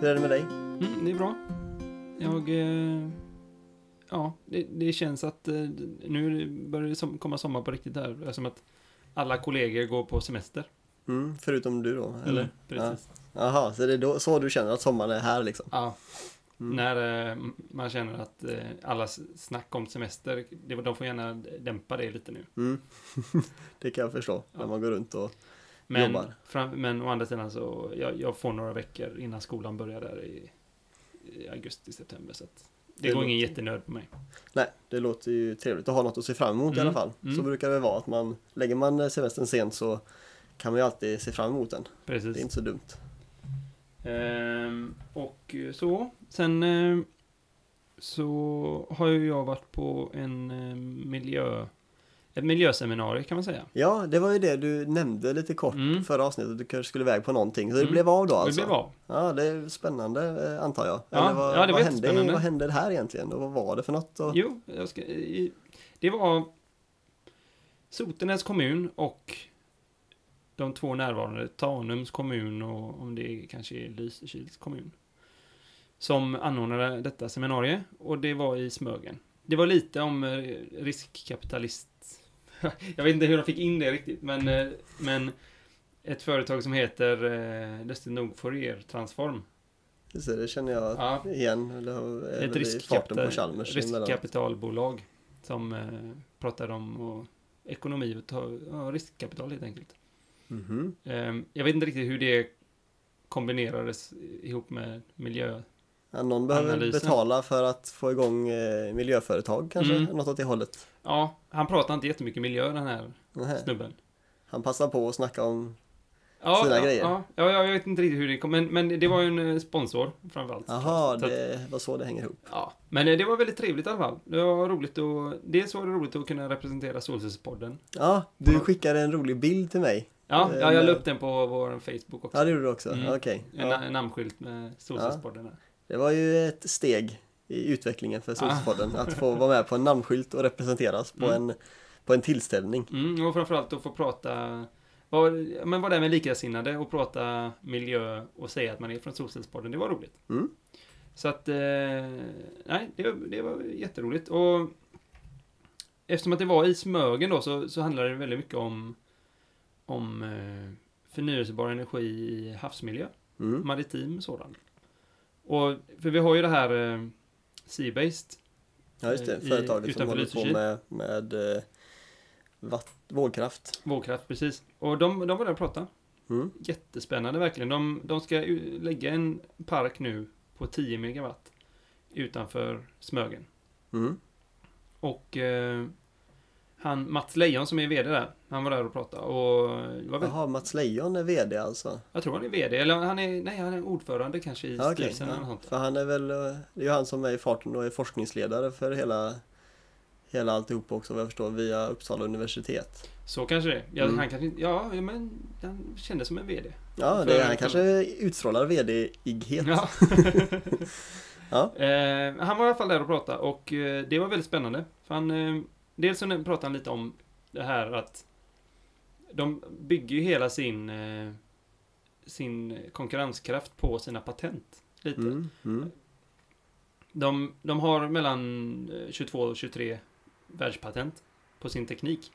Hur är det med dig? Mm, det är bra. Jag... Eh, ja, det, det känns att eh, nu börjar det som, komma sommar på riktigt här. Eftersom att alla kollegor går på semester. Mm, förutom du då, eller? Mm, precis. Jaha, så det är då, så du känner att sommaren är här liksom? Ja. Mm. När eh, man känner att eh, alla snack om semester, det, de får gärna dämpa det lite nu. Mm. det kan jag förstå, när Ja. man går runt och... Men, Jobbar. fram, men å andra sidan så, jag, jag får några veckor innan skolan börjar där i, i augusti, september. Så att det, Det går ingen jättenöd på mig. Nej, det låter ju trevligt att ha något att se fram emot i Mm, alla fall. mm. Så brukar det vara att man, lägger man semestern sent så kan man ju alltid se fram emot den. Det Precis. är inte så dumt. Ehm, och så. Sen eh, så har ju jag varit på en eh, miljö... Ett miljöseminarium kan man säga. Ja, det var ju det du nämnde lite kort Mm. förra avsnittet. Du kanske skulle iväg på någonting. Så det Mm. blev av då Det alltså? blev av. Ja, det är spännande eh, antar jag. Ja, vad, ja, det vad, hände, jättespännande. vad hände här egentligen? Och vad var det för något? Och... Jo, ska, det var Sotenäs kommun och de två närvarande, Tanums kommun och om det kanske är Lysekils kommun, som anordnade detta seminarium och det var i Smögen. Det var lite om eh, riskkapitalist... jag vet inte hur de fick in det riktigt, men, eh, men ett företag som heter eh, lustigt nog Fourier Transform. Just det, det känner jag Ja. igen. Eller Ett riskkapital, riskkapitalbolag som eh, pratar om och ekonomi och ta, ja, riskkapital helt enkelt. Mhm. Ehm, jag vet inte riktigt hur det kombinerades ihop med miljö. Ja, någon behöver Analysen. betala för att få igång eh, miljöföretag kanske? Mm. Något åt det hållet. Ja, han pratar inte jättemycket miljö den här Nähä. snubben. Han passar på att snacka om... Ja, Sina ja, grejer. Ja, ja, jag vet inte riktigt hur det kom, men, men det var ju en eh, sponsor framförallt. Jaha, det var så det hänger ihop. Ja, men eh, det var väldigt trevligt i alla fall. Det var roligt att, dels var det roligt att kunna representera Solcellspodden. Ja, du Ja. skickade en rolig bild till mig. Ja, Eh, ja, jag la med- upp den på vår Facebook också. Ja, det gjorde du också? Mm. Okej. En, Ja. namnskylt med Solcellspodden där. Det var ju ett steg i utvecklingen för Solspodden att få vara med på en namnskylt och representeras på, Ah. Mm. en, på en tillställning. Mm, och framförallt att få prata, var, men vara där med likasinnade och prata miljö och säga att man är från Solcellspodden, det var roligt. Mm. Så att, eh, nej, det, det var jätteroligt. Och eftersom att det var i Smögen då så, så handlade det väldigt mycket om, om eh, förnyelsebar energi i havsmiljö. Mm. maritim sådan. Och, för vi har ju det här eh, Sea-Based. Ja, just det. I- Företaget som utanför håller på med, med eh, vatt, vågkraft. Vågkraft, precis. Och de, de var där och pratade. Mm. Jättespännande verkligen. De, de ska lägga en park nu på 10 megawatt utanför Smögen. Mm. Och eh, han, Mats Lejon som är VD där, han var där och pratade. Och Jaha, Mats Lejon är VD alltså? jag tror han är VD, eller han är, nej han är ordförande kanske i Ja, styrelsen eller ja. något sånt. För han är väl, eh, det är ju han som är i farten och är forskningsledare för hela Hela alltihop också vad jag förstår via Uppsala universitet. Så kanske det ja, Mm. Han kanske ja, men han kändes som en VD. Ja, det För- är, han kanske utstrålar VD-ighet. Ja. Ja. Eh, han var i alla fall där och pratade och eh, det var väldigt spännande. För han, eh, dels så pratade han lite om det här att de bygger ju hela sin, eh, sin konkurrenskraft på sina patent. Lite. Mm, mm. De, de har mellan eh, 22 och 23 världspatent på sin teknik.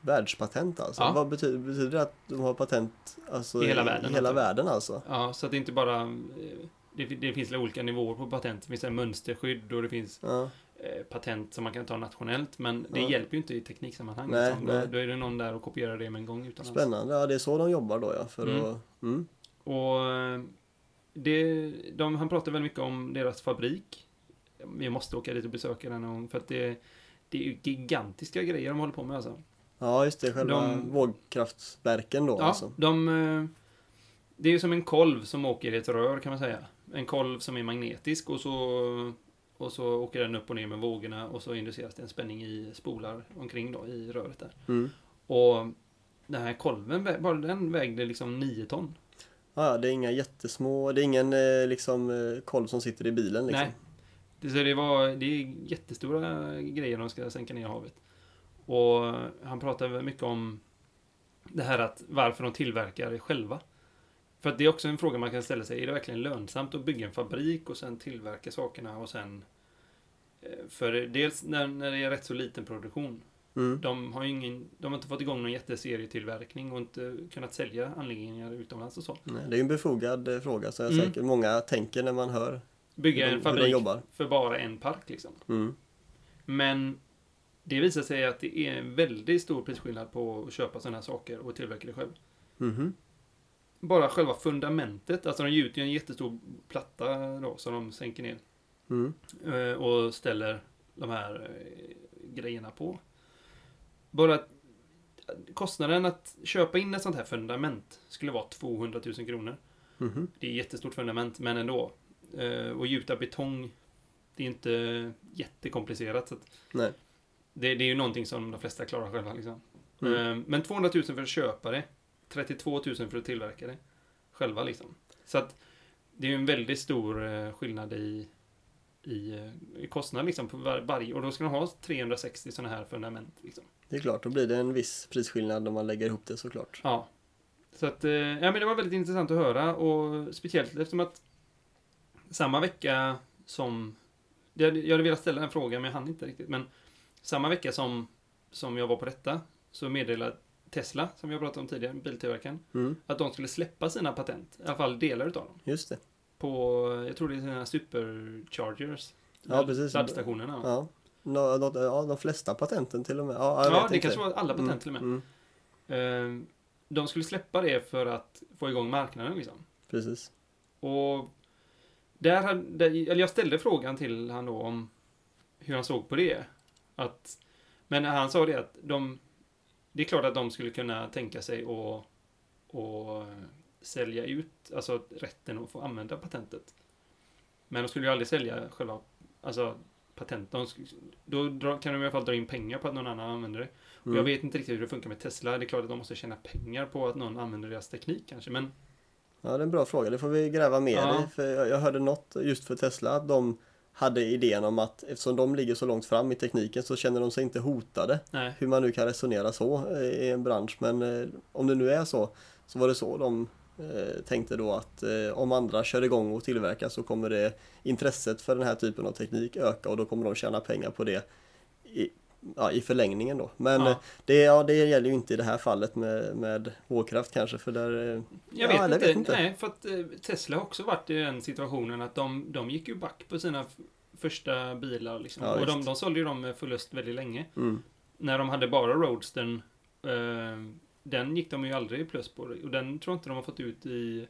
Världspatent alltså? Ja. Vad betyder, betyder det att de har patent alltså, I hela världen, I hela alltså. världen alltså? Ja, så att det inte bara... eh, Det, det finns olika nivåer på patent. Det finns en mönsterskydd och det finns Ja. Eh, patent som man kan ta nationellt. Men det Ja. hjälper ju inte i tekniksammanhang. Nej, liksom. nej. Då, då är det någon där och kopierar det med en gång utomlands. Spännande, ja det är så de jobbar då ja. För Mm. att, mm. Och eh, det, de, han pratade väldigt mycket om deras fabrik. Vi måste åka dit och besöka den någon gång. För att det, det är ju gigantiska grejer de håller på med alltså. Ja just det, själva De- vågkraftverken då Ja, alltså. de... eh, Det är ju som en kolv som åker i ett rör kan man säga. En kolv som är magnetisk och så, och så åker den upp och ner med vågorna och så induceras det en spänning i spolar omkring då i röret där. Mm. Och den här kolven, bara den vägde liksom 9 ton. Ja, det är inga jättesmå, det är ingen eh, liksom eh, kolv som sitter i bilen liksom. Nej. Det, så det, var, det är jättestora grejer de ska sänka ner i havet. Och han pratade mycket om det här att varför de tillverkar det själva. För att det är också en fråga man kan ställa sig. Är det verkligen lönsamt att bygga en fabrik och sen tillverka sakerna och sen... eh, För dels när, när det är rätt så liten produktion. Mm. De har ju ingen, de har inte fått igång någon jätteserietillverkning och inte kunnat sälja anläggningar utomlands och så. Nej, Det är ju en befogad eh, fråga som jag Mm. säkert många tänker när man hör Bygga en fabrik för bara en park liksom. Mm. Men det visar sig att det är en väldigt stor prisskillnad på att köpa sådana här saker och tillverka det själv. Mhm. Bara själva fundamentet, alltså de gjuter ju en jättestor platta då som de sänker ner Mm. eh, och ställer de här eh, grejerna på. Bara att kostnaden att köpa in ett sånt här fundament skulle vara 200 000 kronor. Mhm. Det är ett jättestort fundament, men ändå. Eh, och gjuta betong, det är inte jättekomplicerat. Så det, det är ju någonting som de flesta klarar själva. Liksom. Mm. Men 200 000 för att köpa det, 32 000 för att tillverka det själva. Liksom. Så att det är ju en väldigt stor eh, skillnad i, i, eh, i kostnad liksom, på var, varje. Och då ska de ha 360 sådana här fundament. Liksom. Det är klart, då blir det en viss prisskillnad om man lägger ihop det såklart. Ja. Så att, eh, ja men det var väldigt intressant att höra och speciellt eftersom att samma vecka som, jag, jag hade velat ställa den frågan men jag hann inte riktigt, men samma vecka som, som jag var på detta så meddelade Tesla, som jag pratade om tidigare, biltillverkaren, Mm. att de skulle släppa sina patent, i alla fall delar utav dem, Just det. på, jag tror det är sina superchargers, Ja, precis. laddstationerna. Ja. Nå, nå, ja, de flesta patenten till och med. Ja, ja det inte. kanske var alla patent till och med. Mm. Eh, De skulle släppa det för att få igång marknaden liksom. Precis. Och där, hade- eller jag ställde frågan till han då om hur han såg på det. Att, men han sa det att de, det är klart att de skulle kunna tänka sig att och sälja ut alltså rätten att få använda patentet. Men de skulle ju aldrig sälja själva alltså, patent. De, då kan de i alla fall dra in pengar på att någon annan använder det. Och Mm. jag vet inte riktigt hur det funkar med Tesla. Det är klart att de måste tjäna pengar på att någon använder deras teknik kanske. Men Ja, det är en bra fråga. Det får vi gräva mer Ja. i. För jag, jag hörde något just för Tesla att de hade idén om att eftersom de ligger så långt fram i tekniken så känner de sig inte hotade. nej. Hur man nu kan resonera så eh, i en bransch. Men eh, om det nu är så så var det så de eh, tänkte då att om andra kör igång och tillverkar så kommer det intresset för den här typen av teknik öka och då kommer de tjäna pengar på det ja, i förlängningen då. Men Ja. eh, det, ja, det gäller ju inte i det här fallet med, med vågkraft kanske för där eh, Jag Ja, vet, inte. vet inte. Nej, för att eh, Tesla har också varit i den situationen att de, de gick ju back på sina första bilar. Liksom. Och de, de sålde ju dem med förlust väldigt länge. mm, När de hade bara Roadstern, eh, den gick de ju aldrig plus på. Och den tror inte de har fått ut i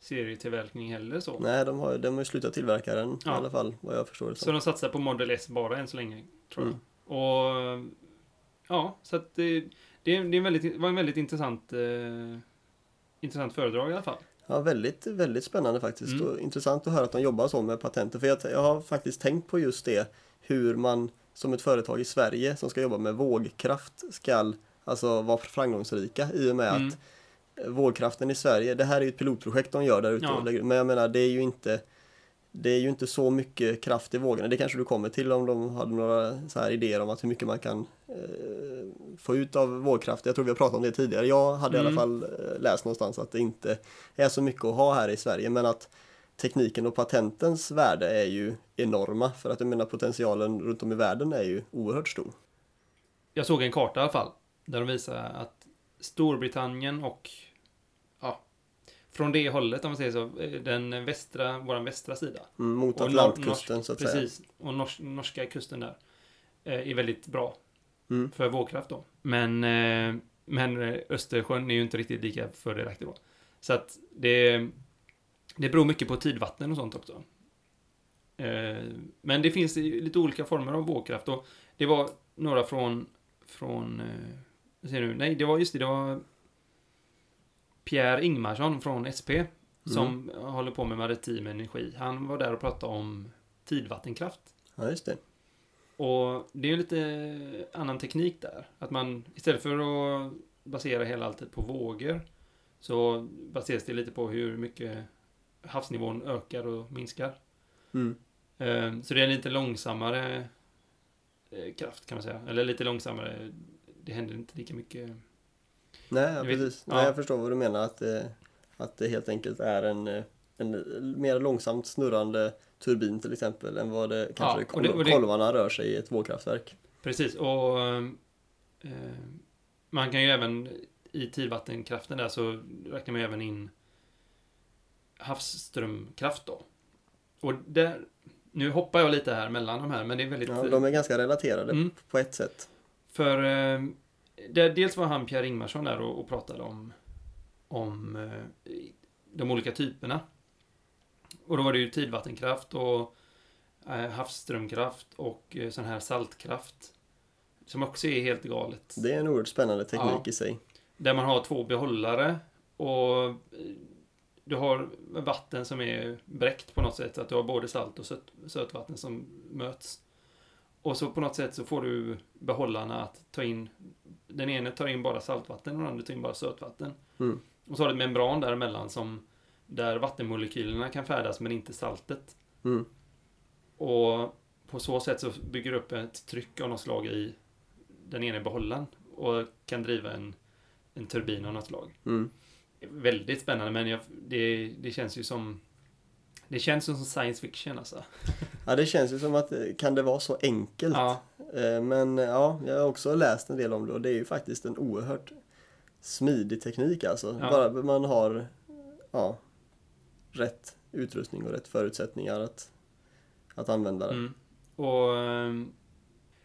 serietillverkning heller så. Nej, de har, de har ju slutat tillverka den i Ja. alla fall vad jag förstår det Så som. de satsar på Model S bara än så länge, tror jag. Och ja, så att det, det, är- en väldigt, var en väldigt intressant, eh, intressant föredrag i alla fall. Ja, väldigt, väldigt spännande faktiskt Mm. och intressant att höra att de jobbar så med patenter. För jag, jag har faktiskt tänkt på just det, hur man som ett företag i Sverige som ska jobba med vågkraft ska alltså vara framgångsrika i och med Mm. att vågkraften i Sverige, det här är ju ett pilotprojekt de gör där ute. Ja. Men jag menar, det är ju inte det är ju inte så mycket kraft i vågorna. Det kanske du kommer till om de hade några så här idéer om att hur mycket man kan eh, få ut av vågkraft. Jag tror vi har pratat om det tidigare. Jag hade i Mm. alla fall eh, läst någonstans att det inte är så mycket att ha här i Sverige men att tekniken och patentens värde är ju enorma för att jag menar potentialen runt om i världen är ju oerhört stor. Jag såg en karta i alla fall. Där de visar att Storbritannien och från det hållet om man säger så, eh, den västra, våran västra sida. Mm, mot Atlantkusten så att säga. Precis, och nors norska kusten där. eh, Är väldigt bra Mm. för vågkraft då. Men, eh, men Östersjön är ju inte riktigt lika fördelaktig då. Så att det, det beror mycket på tidvatten och sånt också. Men det finns lite olika former av vågkraft och det var några från, från, säger du, nej det var just det, det var Pierre Ingmarsson från SP som håller på med maritim energi. Han var där och pratade om tidvattenkraft. Ja, just det. Och det är ju lite annan teknik där. Att man istället för att basera hela alltet på vågor så baseras det lite på hur mycket havsnivån ökar och minskar. Mm. Eh, Så det är en lite långsammare eh, kraft kan man säga. Eller lite långsammare. Det händer inte lika mycket. Nej, ja, precis. ja. Nej, jag förstår vad du menar. Att, eh, Att det helt enkelt är en, eh, en mer långsamt snurrande turbin till exempel än vad det kanske Ja, och det- och det- kolvarna rör sig i ett vågkraftverk. Precis, och eh, man kan ju även i tidvattenkraften där så räknar man även in havsströmkraft då. Och där, nu hoppar jag lite här mellan de här, men det är väldigt... Ja, de är ganska relaterade Mm. på ett sätt. För eh, det, dels var han Pierre Ingmarsson där och, och pratade om, om eh, de olika typerna. Och då var det ju tidvattenkraft och eh, havsströmkraft och eh, sån här saltkraft. Som också är helt galet. Det är en oerhört spännande teknik Ja. i sig. Där man har två behållare och du har vatten som är bräckt på något sätt. Att du har både salt och söt, sötvatten som möts. Och så på något sätt så får du behållarna att ta in Den ene tar in bara saltvatten och den andra tar in bara sötvatten. Mm. Och så har du ett membran däremellan som där vattenmolekylerna kan färdas men inte saltet. Mm. Och på så sätt så bygger du upp ett tryck av något slag i den ena behållaren och kan driva en, en turbin av något slag. Mm. Väldigt spännande men jag, det, det känns ju som det känns som science fiction alltså. Ja, det känns ju som att eh, kan det vara så enkelt? Ja, Eh, Men eh, ja, jag har också läst en del om det och det är ju faktiskt en oerhört smidig teknik alltså. Ja. Bara man har ja, rätt utrustning och rätt förutsättningar att, att använda det. mm. Och ehm,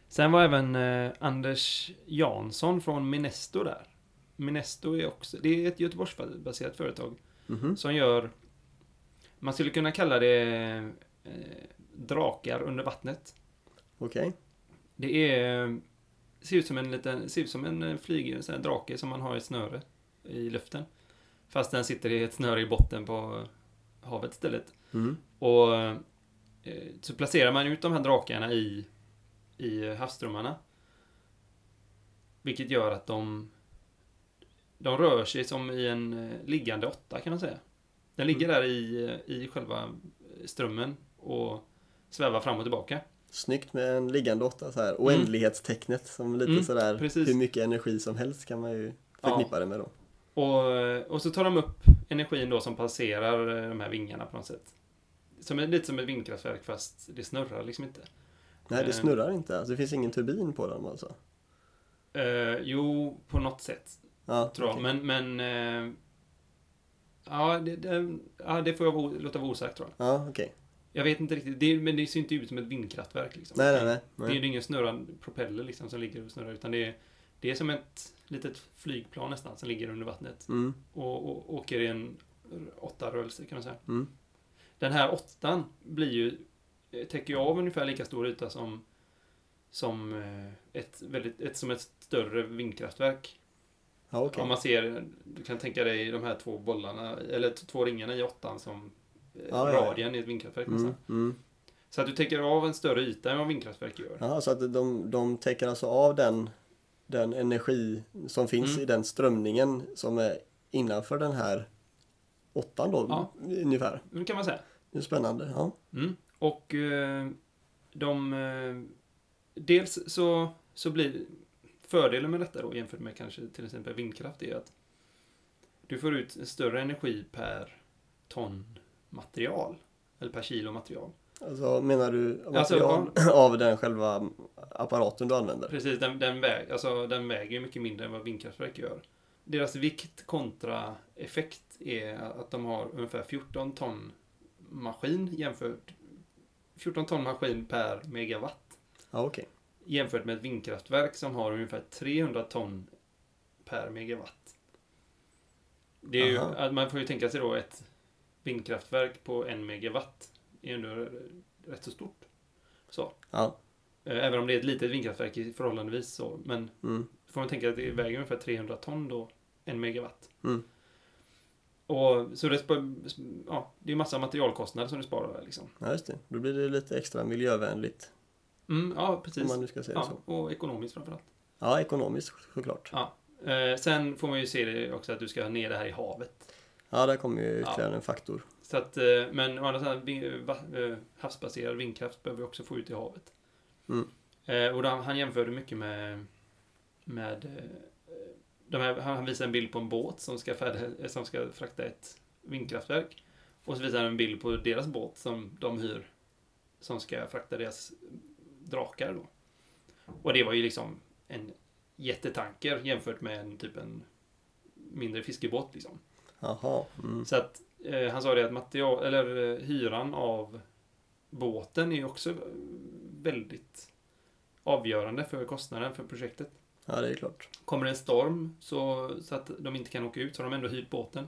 sen var även Anders Jansson från Minesto där. Minesto är också, det är ett Göteborgsbaserat företag Mhm. som gör man skulle kunna kalla det eh, drakar under vattnet. Okej. Det är ser ut som en liten, ser ut som en eh, flyg, en sån här drake som man har i ett snöre i luften. Fast den sitter i ett snöre i botten på havet istället. Mm. Och eh, så placerar man ut de här drakarna i, i havsströmmarna. Vilket gör att de de rör sig som i en eh, liggande åtta kan man säga. Den ligger där i, i själva strömmen och svävar fram och tillbaka. Snyggt med en liggande åtta så här. Oändlighetstecknet som lite Mm, sådär precis. hur mycket energi som helst kan man ju förknippa det med då. Och, och så tar de upp energin då som passerar eh, de här vingarna på något sätt. Som är lite som ett vindkraftverk fast det snurrar liksom inte. Nej, det Eh. snurrar inte. Alltså, det finns ingen turbin på dem alltså. Eh, jo, på något sätt Ja, tror jag. okej. Men, men eh, ja, det, det, ja, det får jag låta vara osagt tror jag. Ja, okej. Jag vet inte riktigt, det, men det ser inte ut som ett vindkraftverk. Liksom. Nej, nej, nej. Det är nej. ju ingen snurrande propeller liksom, som ligger och snurrar, utan det är, det är som ett litet flygplan nästan som ligger under vattnet Mm, och, och åker i en åtta rörelse kan man säga. mm. Den här åttan blir ju, eh, täcker ju av ungefär lika stor yta som, som, eh, ett, väldigt, ett, som ett större vindkraftverk. Ja, okej. Om man ser, du kan tänka dig de här två bollarna, eller två ringarna i åttan som eh, Ja, ja, ja. radien i ett vindkraftverk Mm, mm. Så att du täcker av en större yta än vad vindkraftverk gör. Jaha, så att de, de täcker alltså av den, den energi som finns Mm. i den strömningen som är innanför den här åttan då, Ja. ungefär. Det kan man säga. Det är spännande. Ja. Mm. Och eh, de... Eh, dels så, så blir fördelen med detta då jämfört med kanske till exempel vindkraft är att du får ut större energi per ton material. Eller per kilo material. Alltså menar du Alltså, material av den själva apparaten du använder? Precis, den, den, väg, alltså, den väger ju mycket mindre än vad vindkraftverk gör. Deras vikt kontra effekt är att de har ungefär 14 ton maskin jämfört 14 ton maskin per megawatt Ja, okej. Jämfört med ett vindkraftverk som har ungefär 300 ton per megawatt. Det är ju, man får ju tänka sig då ett vindkraftverk på en megawatt är ändå rätt så stort. Så. Ja. Eh, Även om det är ett litet vindkraftverk i förhållandevis så. Men Mm. får man tänka att det väger ungefär 300 ton då, en megawatt. Mm. Och så det, ja, det är massa materialkostnader som du sparar liksom. ja, just det. Då blir det lite extra miljövänligt. Mm, ja, Om precis. man nu ska säga Ja, så. och ekonomiskt framförallt. Ja, ekonomiskt såklart. Ja. Eh, sen får man ju se det också att du ska ha ner det här i havet. Ja, där kommer ju ytterligare en faktor. Så att, eh, men å andra sidan, eh, havsbaserad vindkraft behöver vi också få ut i havet. Mm. Eh, och då, han jämförde mycket med, med eh, de här, han visar en bild på en båt som ska, färd, som ska frakta ett vindkraftverk. Och så visar han en bild på deras båt som de hyr. Som ska frakta deras drakar då. Och det var ju liksom en jättetanker jämfört med en typ en mindre fiskebåt liksom. Mm. Så att eh, han sa det att material, eller eh, hyran av båten är ju också väldigt avgörande för kostnaden för projektet. Ja, det är klart. Kommer det en storm så, så att de inte kan åka ut så har de ändå hyrt båten.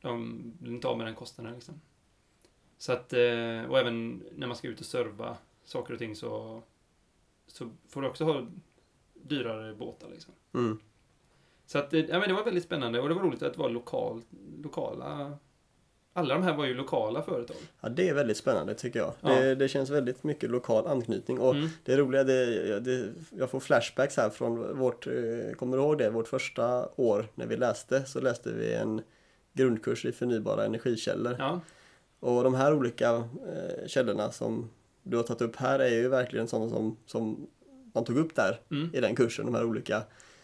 De blir inte av med den kostnaden liksom. Så att, eh, och även när man ska ut och serva saker och ting så, så får du också ha dyrare båtar liksom. Mm. Så att, ja, men det var väldigt spännande och det var roligt att det var lokal, lokala alla de här var ju lokala företag. Ja, det är väldigt spännande tycker jag. Ja. Det, det känns väldigt mycket lokal anknytning. Och Mm. det roliga, det, det, jag får flashbacks här från vårt, eh, kommer du ihåg det, vårt första år när vi läste så läste vi en grundkurs i förnybara energikällor. Ja, Och de här olika eh, källorna som du har tagit upp här är ju verkligen sådana som, som man tog upp där mm. i den kursen. De här olika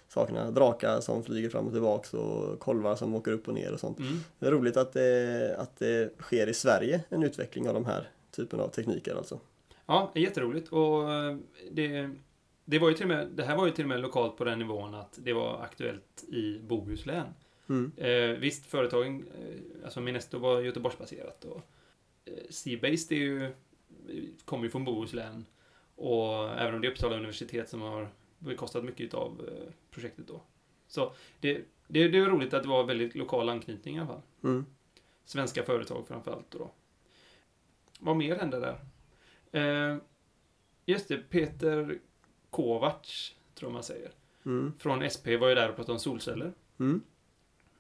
sakerna. Drakar som flyger fram och tillbaks och kolvar som åker upp och ner och sånt. Mm. Det är roligt att det, att det sker i Sverige en utveckling av de här typen av tekniker alltså. Ja, det är jätteroligt. Och eh, det, det, var ju till och med, det här var ju till och med lokalt på den nivån att det var aktuellt i Bohuslän. Mm. Eh, visst, företagen, eh, alltså Minesto var Göteborgsbaserat och eh, Seabased är ju, kommer ju från Bohuslän. Och även om det är Uppsala universitet som har bekostat mycket av eh, projektet då. Så det, det, det är roligt att det var väldigt lokal anknytning i alla fall. Mm. Svenska företag framförallt då. Vad mer hände där? Eh, just det, Peter Kovacs, tror man säger. Mm. Från SP var ju där och pratade om solceller. Mm.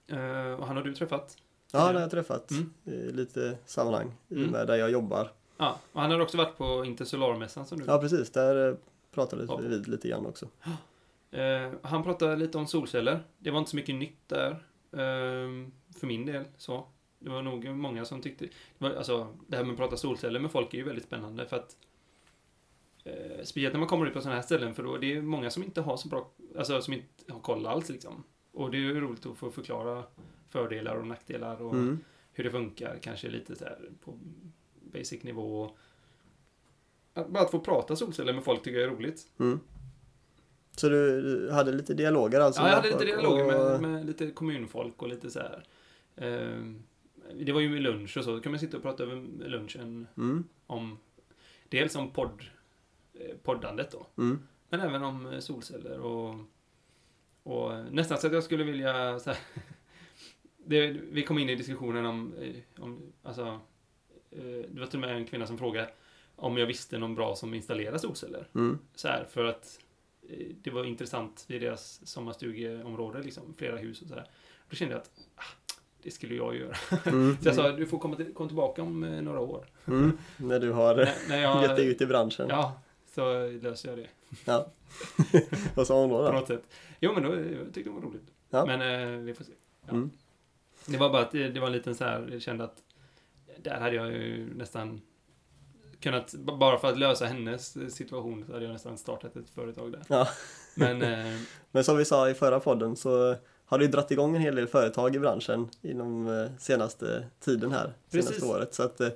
Eh, och han har du träffat. Ja, det har jag träffat Mm. i lite sammanhang i Mm. med där jag jobbar. Ja, och han har också varit på Intersolarmässan som du Ja, precis. Där eh, pratade Ja. vi vid lite grann också. Eh, han pratade lite om solceller. Det var inte så mycket nytt där. Eh, för min del. Så. Det var nog många som tyckte... Det, var, alltså, det här med att prata solceller med folk är ju väldigt spännande för att eh, Speciellt när man kommer ut på sådana här ställen för då det är många som inte har så bra... Alltså som inte har koll alls liksom. Och det är ju roligt att få förklara fördelar och nackdelar och Mm. hur det funkar. Kanske lite så här på basic nivå. Att bara att få prata solceller med folk tycker jag är roligt. Mm. Så du, du hade lite dialoger alltså? Ja, jag med hade lite dialoger med, och- med lite kommunfolk och lite så här. Ehm, det var ju med lunch och så, då kan man sitta och prata över lunchen Mm. om dels om podd, eh, poddandet då, Mm. men även om eh, solceller och, och nästan så att jag skulle vilja så här, det, Vi kom in i diskussionen om, eh, om alltså, det var till och med en kvinna som frågade om jag visste någon bra som installerar solceller Mm. så här, för att eh, det var intressant vid deras sommarstugeområde, liksom, flera hus och sådär. Då kände jag att ah, det skulle jag göra. Mm. Så jag sa, du får komma, till, komma tillbaka om eh, några år. Mm. När du har När, när jag, gett dig ut i branschen. Ja, så löser jag det Ja. Vad sa hon då? på något sätt. Jo, men då jag tyckte det var roligt. Ja. Men eh, vi får se. Ja. Mm. Det var bara att det, det var en liten så här, jag kände att där hade jag ju nästan kunnat, bara för att lösa hennes situation så hade jag nästan startat ett företag där. Ja. Men eh, Men som vi sa i förra podden så har det ju dratt igång en hel del företag i branschen inom eh, senaste tiden här, senaste Precis. året. Så att eh,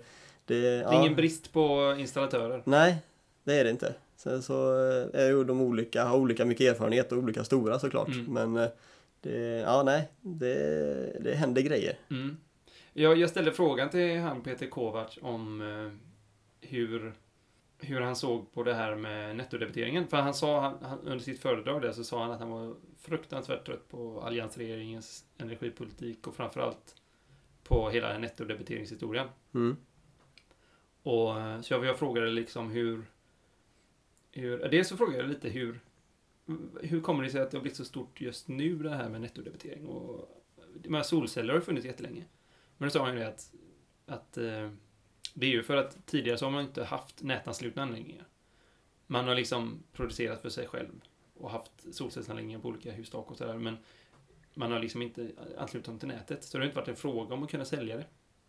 det, är ja, ingen brist på installatörer. Nej, det är det inte. Sen så eh, är ju de olika, har olika mycket erfarenhet och olika stora såklart. Mm. Men det, ja nej, det, det händer grejer. Mm. Jag, jag ställde frågan till han Peter Kovacs om eh, hur, hur han såg på det här med nettodebiteringen. För han sa, han, han, under sitt föredrag där så sa han att han var fruktansvärt trött på alliansregeringens energipolitik och framförallt på hela nettodebteringshistorien. Mm. Och, eh, så jag, jag frågade liksom hur, hur... Dels så frågade jag lite hur... Hur kommer det sig att det har blivit så stort just nu det här med nettodebitering? Och, de här solceller har ju funnits jättelänge. Men då sa han ju det att, att eh, det är ju för att tidigare så har man inte haft nätanslutna anläggningar. Man har liksom producerat för sig själv och haft solcellsanläggningar på olika hustak och sådär. Men man har liksom inte anslutit dem till nätet. Så det har inte varit en fråga om att kunna sälja det.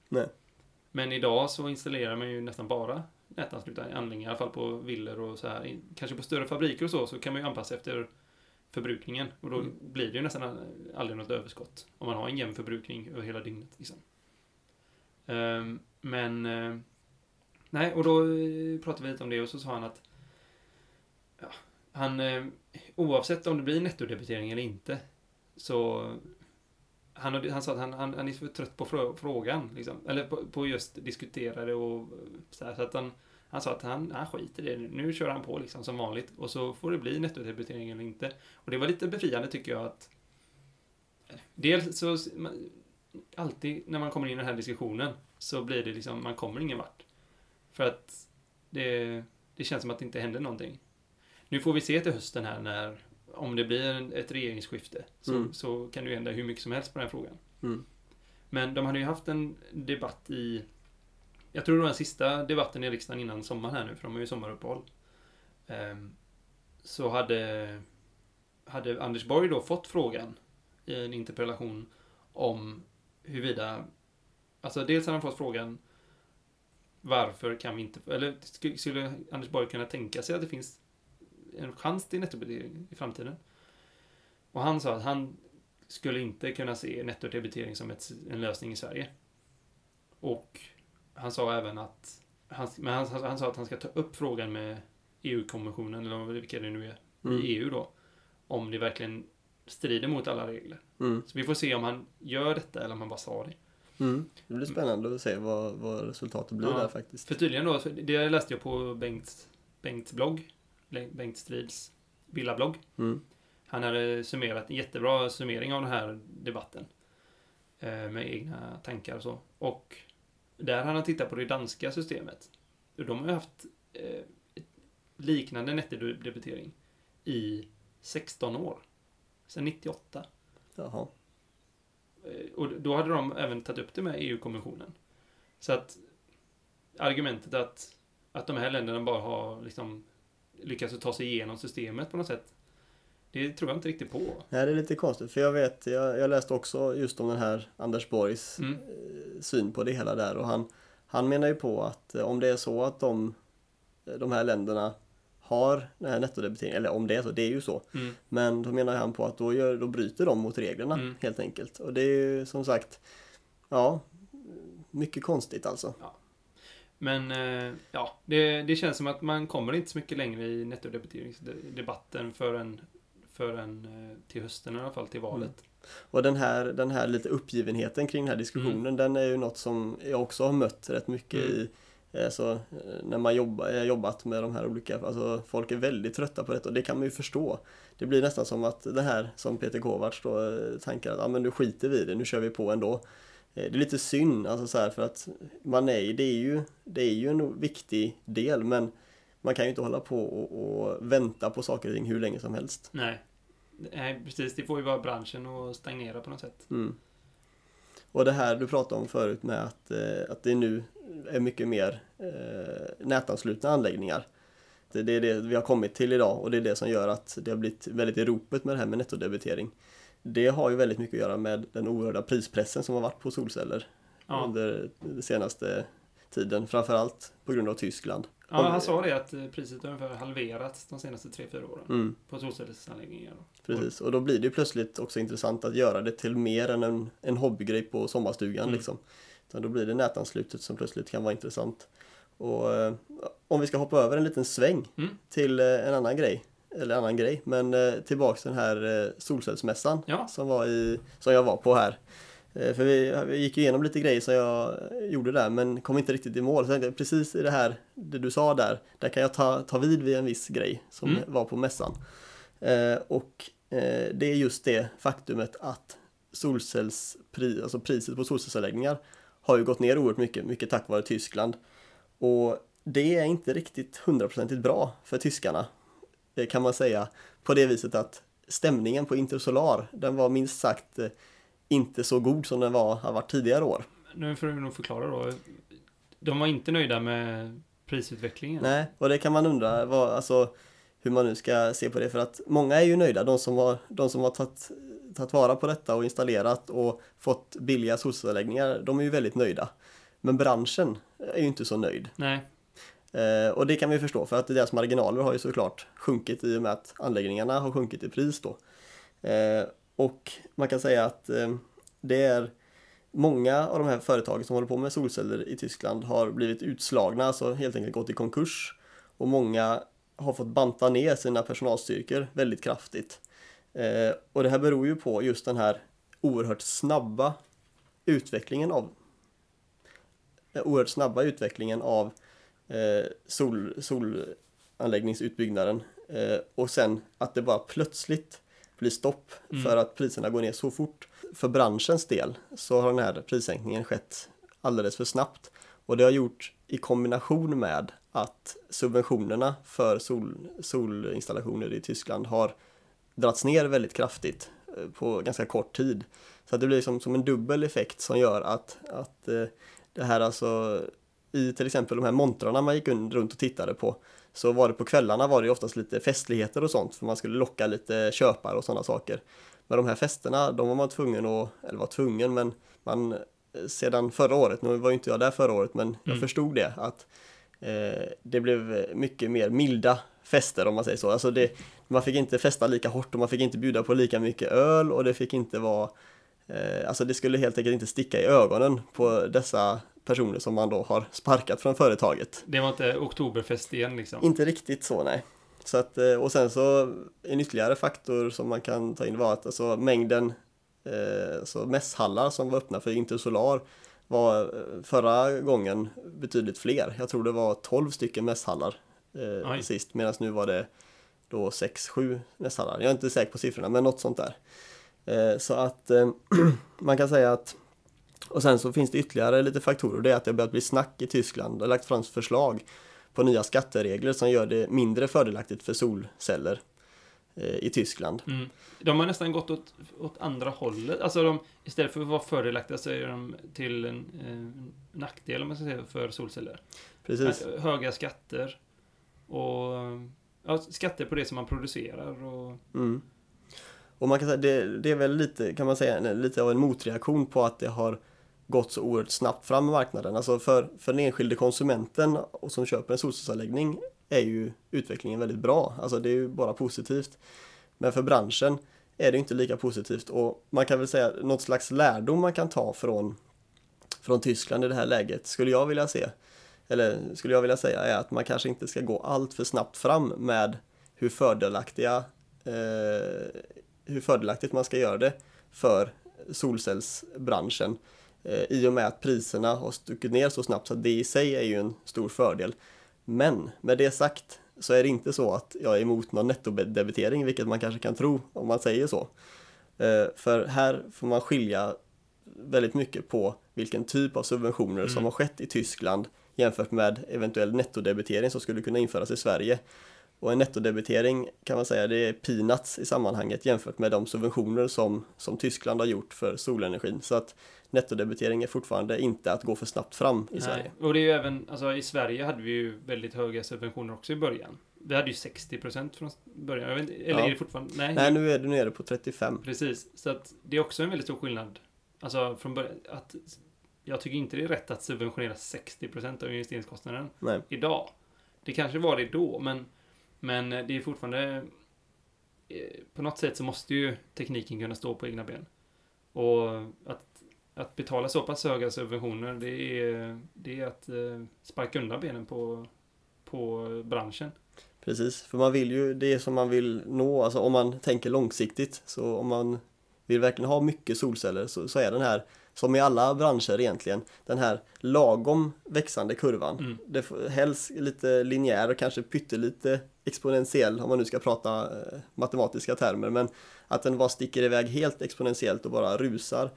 Nej. Men idag så installerar man ju nästan bara nätanslutna anläggningar, i alla fall på villor och så här. Kanske på större fabriker och så, så kan man ju anpassa efter förbrukningen. Och då Mm. blir det ju nästan aldrig något överskott. Om man har en jämn förbrukning över hela dygnet. Liksom. Ehm, men... Ehm, nej, och då eh, pratade vi lite om det och så sa han att... Ja, han... Eh, oavsett om det blir nettodebitering eller inte. Så... Han, han sa att han, han, han är för trött på frågan. Liksom. Eller på, på just diskutera det och eh, så här. Så att han... Han sa att han, han skiter i det. Nu kör han på liksom som vanligt. Och så får det bli nettodebitering eller inte. Och det var lite befriande tycker jag att... Dels så... Alltid när man kommer in i den här diskussionen så blir det liksom, man kommer ingen vart. För att det, det känns som att det inte händer någonting. Nu får vi se till hösten här när, om det blir ett regeringsskifte, så, Mm. så kan det ju hända hur mycket som helst på den här frågan. Mm. Men de hade ju haft en debatt i, jag tror det var den sista debatten i riksdagen innan sommaren här nu, för de har ju sommaruppehåll. Ehm, så hade, hade Anders Borg då fått frågan i en interpellation om huruvida, alltså dels hade han fått frågan varför kan vi inte, eller sk- skulle Anders Borg kunna tänka sig att det finns en chans till nettodebitering i framtiden? Och han sa att han skulle inte kunna se nettodebitering som ett, en lösning i Sverige. Och han sa även att han, men han, han sa att han ska ta upp frågan med EU-kommissionen, eller vilka det nu är, Mm. i EU då. Om det verkligen strider mot alla regler. Mm. Så vi får se om han gör detta eller om han bara sa det. Mm. Det blir spännande att se vad, vad resultatet blir Ja. där faktiskt. För tydligen då, det läste jag på Bengt, Bengts blogg, Bengt Strids villablogg. Mm. Han hade summerat en jättebra summering av den här debatten. Eh, med egna tankar och så. Och där hade han tittat på det danska systemet. De har ju haft eh, liknande nettodebitering i 16 år. Sedan 98. Jaha. Eh, Och då hade de även tagit upp det med EU-kommissionen. Så att argumentet att, att de här länderna bara har liksom lyckats ta sig igenom systemet på något sätt. Det tror jag inte riktigt på. Nej, det är lite konstigt. För jag vet, jag, jag läste också just om den här Anders Borgs Mm. eh, syn på det hela där. Och han, han menar ju på att eh, om det är så att de, de här länderna har den här nettodebiteringen, eller om det är så, det är ju så. Mm. Men då menar han på att då, gör, då bryter de mot reglerna Mm. helt enkelt. Och det är ju som sagt, ja, mycket konstigt alltså. Men eh, ja, det, det känns som att man kommer inte så mycket längre i nettodebteringsdebatten förrän, förrän eh, till hösten i alla fall, till valet. Och den här, den här lite uppgivenheten kring den här diskussionen, den är ju något som jag också har mött rätt mycket Mm. i Alltså, eh, när man jobba, eh, jobbat med de här olika, alltså folk är väldigt trötta på detta och det kan man ju förstå. Det blir nästan som att det här som Peter Kovacs då eh, tankar att, ja men nu skiter vi i det, nu kör vi på ändå. Eh, Det är lite synd, alltså så här för att man är, det är ju, det är ju en viktig del men man kan ju inte hålla på och, och vänta på saker och ting hur länge som helst. Nej. Nej, precis. Det får ju vara branschen att stagnera på något sätt. Mm. Och det här du pratade om förut med att, eh, att det nu är mycket mer eh, nätanslutna anläggningar. Det, det är det vi har kommit till idag och det är det som gör att det har blivit väldigt i ropet med det här med nettodebitering. Det har ju väldigt mycket att göra med den oerhörda prispressen som har varit på solceller Ja, under den senaste tiden, framförallt på grund av Tyskland. ja han sa det att eh, priset har ungefär halverats de senaste 3-4 åren. Mm. På solcellsanläggningar. Precis, och då blir det plötsligt också intressant att göra det till mer än en, en hobbygrej på sommarstugan Mm. liksom. Utan då blir det nätanslutet som plötsligt kan vara intressant. Och eh, om vi ska hoppa över en liten sväng Mm. till eh, en annan grej, eller annan grej, men tillbaks till den här solcellsmässan Ja. som, var i, som jag var på här. Eh, för vi, vi gick igenom lite grejer som jag gjorde där men kom inte riktigt i mål. Så precis i det här, det du sa där, där kan jag ta, ta vid vid en viss grej som Mm. var på mässan. Eh, och eh, det är just det faktumet att solcellspri, alltså priset på solcellsanläggningar har ju gått ner oerhört mycket, mycket tack vare Tyskland. Och det är inte riktigt hundraprocentigt bra för tyskarna, eh, kan man säga, på det viset att stämningen på Intersolar, den var minst sagt eh, inte så god som den var, har varit tidigare år. Nu får du nog förklara då. De var inte nöjda med prisutvecklingen. Nej, och det kan man undra vad, alltså, hur man nu ska se på det för att många är ju nöjda, de som har, de som har tagit, tagit vara på detta och installerat och fått billiga solcellsanläggningar, de är ju väldigt nöjda. Men branschen är ju inte så nöjd. Nej. Eh, och det kan vi förstå för att deras marginaler har ju såklart sjunkit i och med att anläggningarna har sjunkit i pris då. Eh, och man kan säga att eh, det är många av de här företagen som håller på med solceller i Tyskland har blivit utslagna, alltså helt enkelt gått i konkurs. Och många har fått banta ner sina personalstyrkor väldigt kraftigt. Eh, och det här beror ju på just den här oerhört snabba utvecklingen av eh, oerhört snabba utvecklingen av eh, sol, solanläggningsutbyggnaden eh, och sen att det bara plötsligt blir stopp Mm. för att priserna går ner så fort. För branschens del så har den här prissänkningen skett alldeles för snabbt och det har gjort i kombination med att subventionerna för sol, solinstallationer i Tyskland har dragits ner väldigt kraftigt eh, på ganska kort tid. Så det blir som, som en dubbel effekt som gör att, att eh, det här alltså i till exempel de här montrarna man gick un- runt och tittade på så var det på kvällarna var det oftast lite festligheter och sånt för man skulle locka lite köpare och sådana saker. Men de här festerna, de var man tvungen att, eller var tvungen, men man eh, sedan förra året, nu var ju inte jag där förra året, men jag Mm. förstod det att eh, det blev mycket mer milda fester om man säger så. Alltså det, man fick inte festa lika hårt och man fick inte bjuda på lika mycket öl och det fick inte vara eh, Alltså det skulle helt enkelt inte sticka i ögonen på dessa personer som man då har sparkat från företaget. Det var inte oktoberfest igen liksom. Inte riktigt så nej. Så att, eh, och sen så en ytterligare faktor som man kan ta in var att alltså mängden eh, så mässhallar som var öppna för Intersolar var eh, förra gången betydligt fler. Jag tror det var 12 stycken mässhallar eh, sist medan nu var det då 6-7 mässhallar. Jag är inte säker på siffrorna men något sånt där. Eh, så att eh, man kan säga att och sen så finns det ytterligare lite faktorer. Det är att det har börjat bli snack i Tyskland. Har lagt fram förslag på nya skatteregler som gör det mindre fördelaktigt för solceller eh, i Tyskland. Mm. De har nästan gått åt, åt andra hållet. Alltså de, istället för att vara fördelaktiga så är de till en eh, nackdel om man ska säga för solceller. Precis. Att, Höga skatter och ja, skatter på det som man producerar och Mm. Och man kan säga det, det är väl lite, kan man säga, lite av en motreaktion på att det har gått så oerhört snabbt fram i marknaden. Alltså för, för den enskilde konsumenten och som köper en solcellsanläggning är ju utvecklingen väldigt bra. Alltså det är ju bara positivt. Men för branschen är det inte lika positivt och man kan väl säga något slags lärdom man kan ta från, från Tyskland i det här läget skulle jag vilja se. Eller skulle jag vilja säga är att man kanske inte ska gå allt för snabbt fram med hur fördelaktiga eh, hur fördelaktigt man ska göra det för solcellsbranschen eh, i och med att priserna har stuckit ner så snabbt så det i sig är ju en stor fördel. Men med det sagt så är det inte så att jag är emot någon nettodebitering, vilket man kanske kan tro om man säger så. Eh, För här får man skilja väldigt mycket på vilken typ av subventioner som Mm. har skett i Tyskland jämfört med eventuell nettodebitering som skulle kunna införas i Sverige. Och en nettodebitering kan man säga det är peanuts i sammanhanget jämfört med de subventioner som, som Tyskland har gjort för solenergin. Så att nettodebitering är fortfarande inte att gå för snabbt fram i Sverige. Nej. Och det är ju även, alltså i Sverige hade vi ju väldigt höga subventioner också i början. Vi hade ju 60% från början. Inte, eller Ja. är det fortfarande? Nej. Nej, nu är det nere på 35. Precis. Så att det är också en väldigt stor skillnad. Alltså från början, att jag tycker inte det är rätt att subventionera 60% av investeringskostnaden Nej. idag. Det kanske var det då, men, men det är fortfarande... eh, På något sätt så måste ju tekniken kunna stå på egna ben. Och att, att betala så pass höga subventioner, det är, det är att eh, sparka undan benen på, på branschen. Precis, för man vill ju det som man vill nå, alltså om man tänker långsiktigt, så om man vill verkligen ha mycket solceller så, så är den här, som i alla branscher egentligen, den här lagom växande kurvan. Mm. Det helst lite linjär och kanske pyttelite exponentiell om man nu ska prata eh, matematiska termer, men att den bara sticker iväg helt exponentiellt och bara rusar,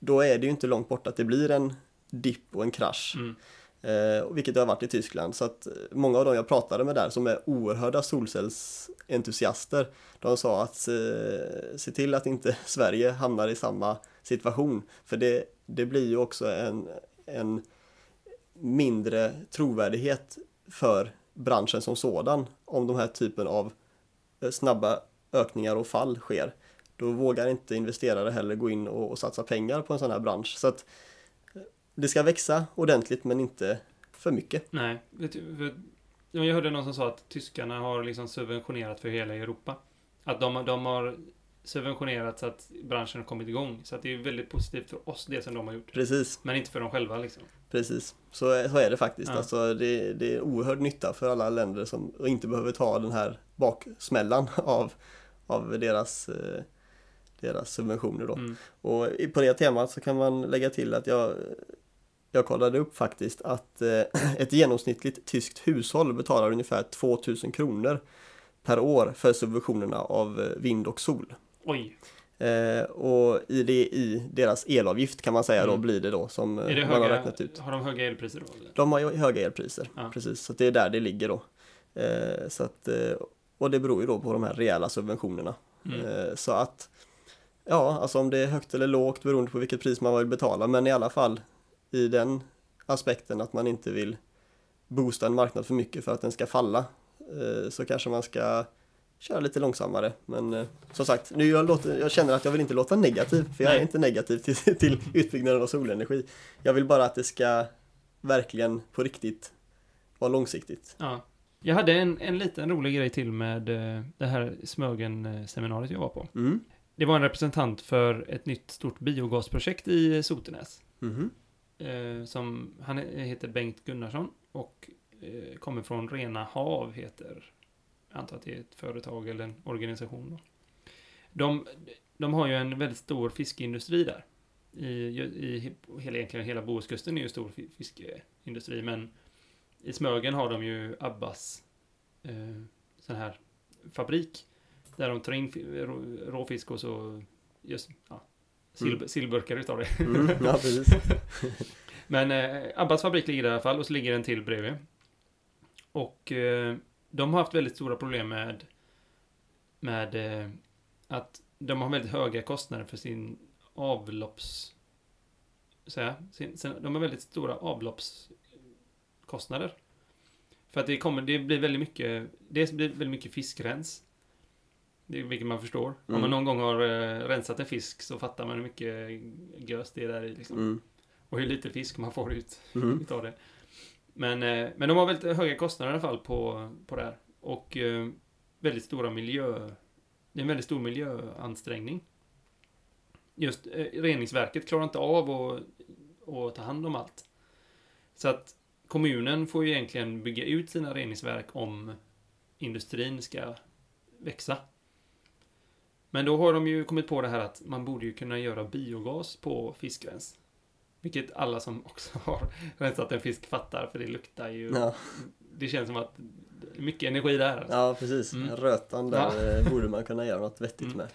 då är det ju inte långt bort att det blir en dipp och en krasch. Mm. Eh, vilket det har varit i Tyskland. Så att eh, många av dem jag pratade med där som är oerhörda solcellsentusiaster, de sa att eh, se till att inte Sverige hamnar i samma situation. För det, det blir ju också en, en mindre trovärdighet för branschen som sådan om de här typen av snabba ökningar och fall sker. Då vågar inte investerare heller gå in och, och satsa pengar på en sån här bransch. Så att det ska växa ordentligt men inte för mycket. Nej. Jag hörde någon som sa att tyskarna har liksom subventionerat för hela Europa. Att de, de har subventionerat så att branschen har kommit igång. Så att det är väldigt positivt för oss, det som de har gjort. Precis, Men inte för dem själva liksom. precis. Så, är- så är det faktiskt. Ja. Alltså, det, det är oerhörd nytta för alla länder som inte behöver ta den här baksmällan av, av deras, eh, deras subventioner. Då. Mm. Och på det temat så kan man lägga till att jag, jag kollade upp faktiskt att eh, ett genomsnittligt tyskt hushåll betalar ungefär 2000 kronor per år för subventionerna av eh, vind och sol. Oj. Eh, och i, det, i deras elavgift kan man säga då Mm. blir det då som eh, Är det man har höga, räknat ut. har de höga elpriser då? eller? De har höga elpriser, Ja. precis. Så det är där det ligger då. Eh, så att, eh, och det beror ju då på de här rejäla subventionerna. Mm. Eh, Så att, ja, alltså om det är högt eller lågt beroende på vilket pris man vill betala, men i alla fall i den aspekten att man inte vill boosta en marknad för mycket för att den ska falla, eh, så kanske man ska köra lite långsammare. Men eh, som sagt, nu jag, låter, jag känner att jag vill inte låta negativ, för jag är Nej. inte negativ till, till utbyggnaden av solenergi. Jag vill bara att det ska verkligen på riktigt vara långsiktigt. Ja. Jag hade en, en liten rolig grej till med eh, det här Smögen-seminariet jag var på. Mm. Det var en representant för ett nytt stort biogasprojekt i Sotenäs. Mhm. Eh, som, han heter Bengt Gunnarsson och eh, kommer från Rena Hav heter, jag antar att det är ett företag eller en organisation. De, de har ju en väldigt stor fiskeindustri där. I, i hela, egentligen hela Bohuskusten är ju stor fi- fiskeindustri, men i Smögen har de ju Abbas eh, sån här fabrik där de tar in fi- rå, råfisk och så just, ja, sil, Mm. sillburkar utav det. Mm. Ja, precis. Men eh, Abbas fabrik ligger där i alla fall och så ligger en till bredvid. Och eh, de har haft väldigt stora problem med med eh, att de har väldigt höga kostnader för sin avlopps... Så här, sin, sin, de har väldigt stora avloppskostnader. För att det kommer, det blir väldigt mycket, det blir väldigt mycket fiskrens. Det, vilket man förstår. Om Mm. man någon gång har eh, rensat en fisk så fattar man hur mycket gös det är där i liksom. Mm. Och hur lite fisk man får ut Mm. utav det. Men, eh, men de har väldigt höga kostnader i alla fall på, på det här. Och eh, väldigt stora miljö... Det är en väldigt stor miljöansträngning. Just eh, reningsverket klarar inte av att, att ta hand om allt. Så att kommunen får ju egentligen bygga ut sina reningsverk om industrin ska växa. Men då har de ju kommit på det här att man borde ju kunna göra biogas på fiskrens. Vilket alla som också har rensat en fisk fattar, för det luktar ju... Ja, Det känns som att mycket energi där. Alltså. ja, precis. Mm. Rötan där eh, borde man kunna göra något vettigt Mm. med.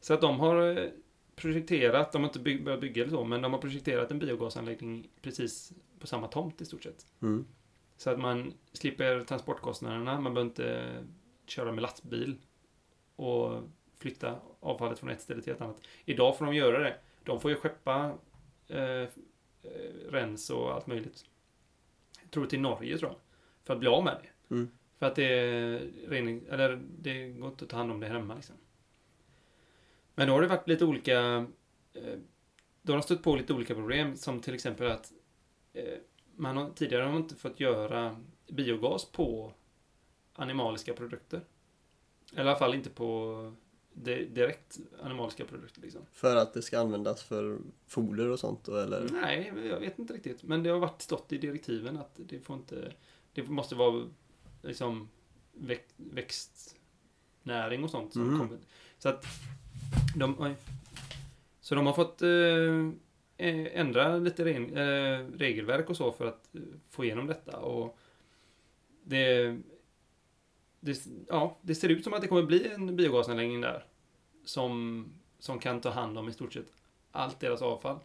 Så att de har eh, projekterat, de har inte bygg, börjat bygga eller så, men de har projekterat en biogasanläggning precis på samma tomt i stort sett. Mm. Så att man slipper transportkostnaderna, man behöver inte köra med lastbil och flytta avfallet från ett ställe till ett annat. Idag får de göra det. De får ju skeppa eh, eh, rens och allt möjligt. Jag tror till Norge tror jag. För att bli av med det. Mm. För att det är rening, eller det går inte att ta hand om det hemma liksom. Men då har det varit lite olika, eh, då har de stött på lite olika problem som till exempel att eh, man har, tidigare har man inte fått göra biogas på animaliska produkter. Eller i alla fall inte på direkt animaliska produkter liksom. För att det ska användas för foder och sånt då, eller? Nej, jag vet inte riktigt. Men det har varit stått i direktiven att det får inte... Det måste vara liksom väx, växtnäring och sånt som Mm. kommer. Så att de... Så de har fått eh, eh, ändra lite eh, regelverk och så för att eh, få igenom detta. Och det, det, ja, det ser ut som att det kommer bli en biogasanläggning där. Som, som kan ta hand om i stort sett allt deras avfall.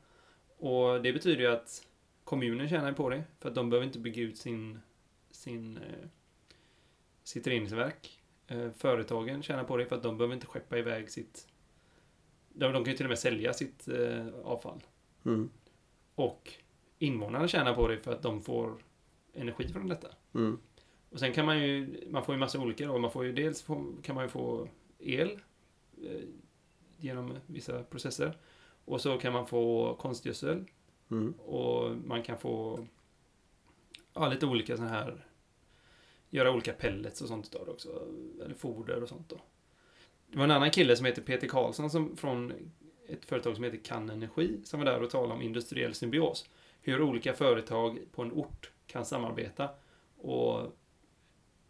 Och det betyder ju att kommunen tjänar på det. För att de behöver inte bygga ut sin, sin, eh, sitt reningsverk. Eh, företagen tjänar på det för att de behöver inte skeppa iväg sitt... De, de kan ju till och med sälja sitt eh, avfall. Mm. Och invånarna tjänar på det för att de får energi från detta. Mm. Och sen kan man ju, man får ju massa olika då. Man får ju dels få, kan man ju få el eh, genom vissa processer. Och så kan man få konstgödsel Mm. och man kan få ja, lite olika sådana här, göra olika pellets och sånt utav det också, eller foder och sånt då. Det var en annan kille som heter Peter Karlsson som från ett företag som heter Kan Energi som var där och talade om industriell symbios. Hur olika företag på en ort kan samarbeta och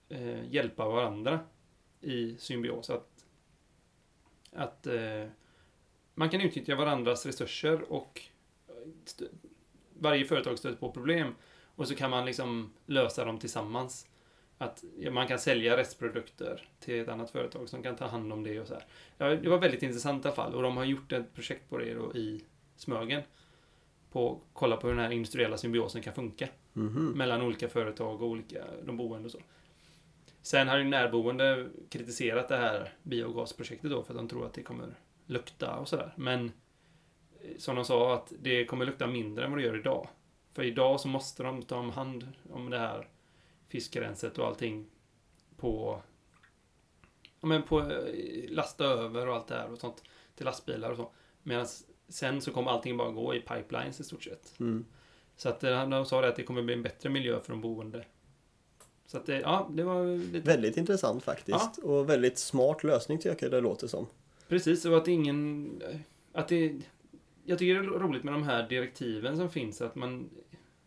eh, hjälpa varandra i symbios. Att, att eh, man kan utnyttja varandras resurser och varje företag stöter på problem och så kan man liksom lösa dem tillsammans. Att man kan sälja restprodukter till ett annat företag som kan ta hand om det och så här. Ja, det var väldigt intressant i alla fall och de har gjort ett projekt på det då i Smögen. På kolla på hur den här industriella symbiosen kan funka Mhm. mellan olika företag och olika, de boende och så. Sen har ju närboende kritiserat det här biogasprojektet då för att de tror att det kommer lukta och sådär. Men eh, som de sa att det kommer lukta mindre än vad det gör idag. För idag så måste de ta om hand om det här fiskrenset och allting på ja, men på eh, lasta över och allt det här och sånt till lastbilar och så. Medan sen så kommer allting bara gå i pipelines i stort sett. Mm. Så att eh, de sa det att det kommer bli en bättre miljö för de boende. Så att det, ja, det var lite... Väldigt intressant faktiskt. Och väldigt smart lösning tycker jag det låter som. Precis, och att ingen... Att det... Jag tycker det är roligt med de här direktiven som finns, att man...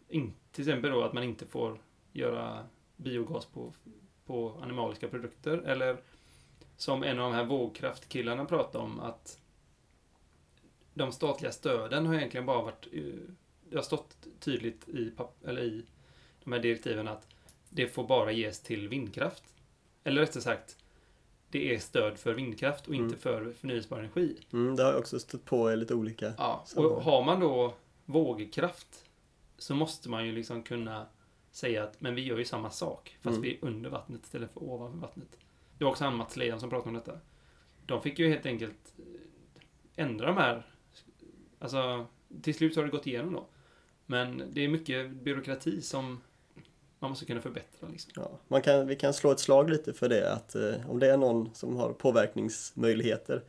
In, till exempel då att man inte får göra biogas på, på animaliska produkter, eller som en av de här vågkraftkillarna pratade om, att de statliga stöden har egentligen bara varit... eh, Det har stått tydligt i, eller i de här direktiven att det får bara ges till vindkraft. Eller rättare sagt, det är stöd för vindkraft och inte Mm. för förnyelsebar energi. Mm, det har jag också stött på lite olika. Ja, och har man då vågkraft så måste man ju liksom kunna säga att men vi gör ju samma sak fast Mm. vi är under vattnet istället för ovanför vattnet. Det var också han Mats Leijon som pratade om detta. De fick ju helt enkelt eh, ändra de här. Alltså, till slut så har det gått igenom då. Men det är mycket byråkrati som man måste kunna förbättra liksom. Ja, man kan, vi kan slå ett slag lite för det att eh, om det är någon som har påverkningsmöjligheter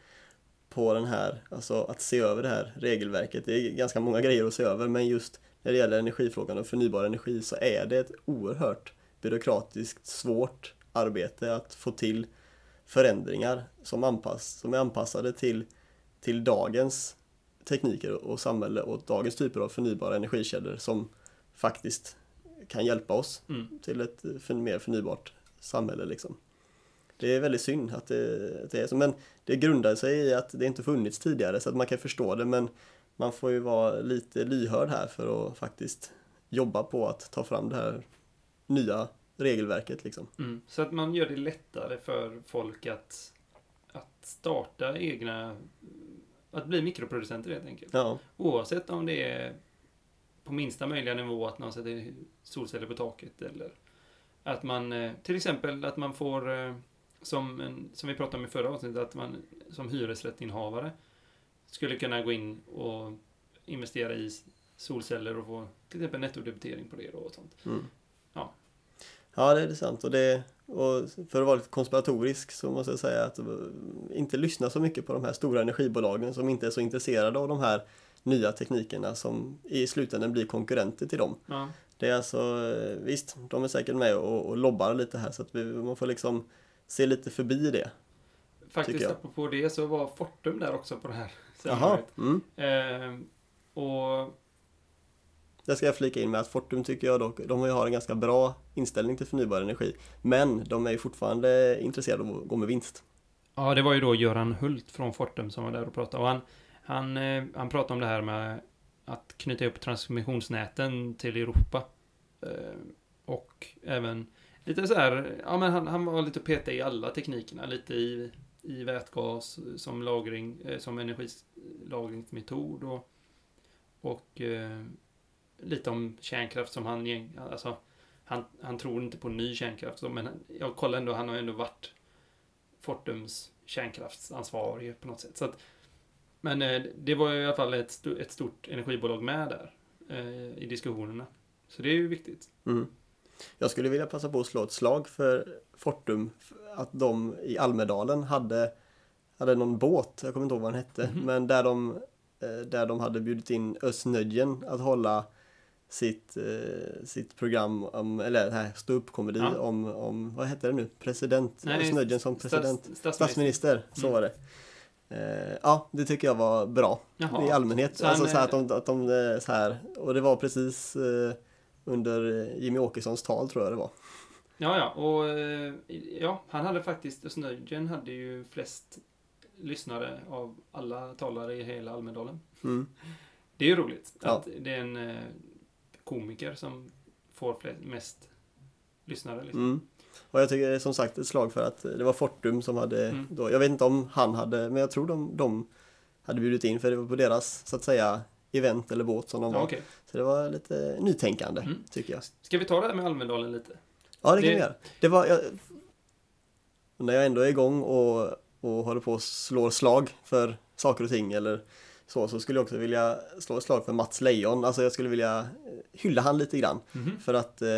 på den här, alltså att se över det här regelverket. Det är ganska många grejer att se över men just när det gäller energifrågan och förnybar energi så är det ett oerhört byråkratiskt svårt arbete att få till förändringar som, anpass, som är anpassade till, till dagens tekniker och samhälle och dagens typer av förnybara energikällor som faktiskt kan hjälpa oss Mm. till ett för, mer förnybart samhälle liksom. Det är väldigt synd att det, att det är så, men det grundar sig i att det inte funnits tidigare så att man kan förstå det men man får ju vara lite lyhörd här för att faktiskt jobba på att ta fram det här nya regelverket liksom. Mm. Så att man gör det lättare för folk att, att starta egna, att bli mikroproducenter helt enkelt. Ja, Oavsett om det är på minsta möjliga nivå att man sätter solceller på taket eller att man, eh, till exempel att man får, eh, som, en, som vi pratade om i förra avsnittet, att man som hyresrättsinnehavare skulle kunna gå in och investera i solceller och få till exempel nettodebitering på det då och sånt. mm. Ja. ja det är sant och, det, och för att vara lite konspiratorisk så måste jag säga att eh, inte lyssna så mycket på de här stora energibolagen som inte är så intresserade av de här nya teknikerna som i slutändan blir konkurrenter till dem. Ja. Det är alltså, eh, visst, de är säkert med och, och lobbar lite här så att vi, man får liksom se lite förbi det. Faktiskt apropå det så var Fortum där också på det här seminariet. mm. Eh, och Det ska jag flika in med att Fortum tycker jag dock, de har en ganska bra inställning till förnybar energi. Men de är ju fortfarande intresserade av att gå med vinst. Ja, det var ju då Göran Hult från Fortum som var där och pratade. Och han, han, eh, han pratade om det här med att knyta upp transmissionsnäten till Europa. Eh, och även lite så här, ja men han, han var lite petig i alla teknikerna. Lite i, i vätgas som lagring, eh, som energilagringsmetod och, och lite om kärnkraft som han, alltså han, han tror inte på ny kärnkraft, men jag kollar ändå, han har ändå varit Fortums kärnkraftsansvarig på något sätt. Så att, men eh, det var i alla fall ett, sto- ett stort energibolag med där eh, i diskussionerna. Så det är ju viktigt. Mm. Jag skulle vilja passa på att slå ett slag för Fortum, att de i Almedalen hade, hade någon båt, jag kommer inte ihåg vad den hette, Mhm. men där de, eh, där de hade bjudit in Özz Nöjen att hålla sitt, eh, sitt program om, eller det här ståuppkomedi Ja. om, om, vad heter det nu? President? Nej, Snödjen som Stats- president? statsminister. Statsminister, så Mm. var det. Eh, ja, det tycker jag var bra Jaha. i allmänhet. Så alltså så här att de, att de eh, så här, och det var precis eh, under Jimmy Åkessons tal tror jag det var. Ja, ja, och ja, han hade faktiskt, Snödjen hade ju flest lyssnare av alla talare i hela Almedalen. Mm. Det är ju roligt Ja. att det är en komiker som får flest, mest lyssnare. Liksom. Mm. Och jag tycker som sagt ett slag för att det var Fortum som hade Mm. då, jag vet inte om han hade, men jag tror de, de hade bjudit in för det var på deras så att säga event eller båt som de Ja, var. okej. Så det var lite nytänkande Mm. tycker jag. Ska vi ta det här med Almedalen lite? Ja det kan Det- vi göra. Det var, jag, när jag ändå är igång och, och håller på och slår slag för saker och ting eller så, så skulle jag också vilja slå ett slag för Mats Lejon. Alltså jag skulle vilja eh, hylla han lite grann. Mhm. För att eh,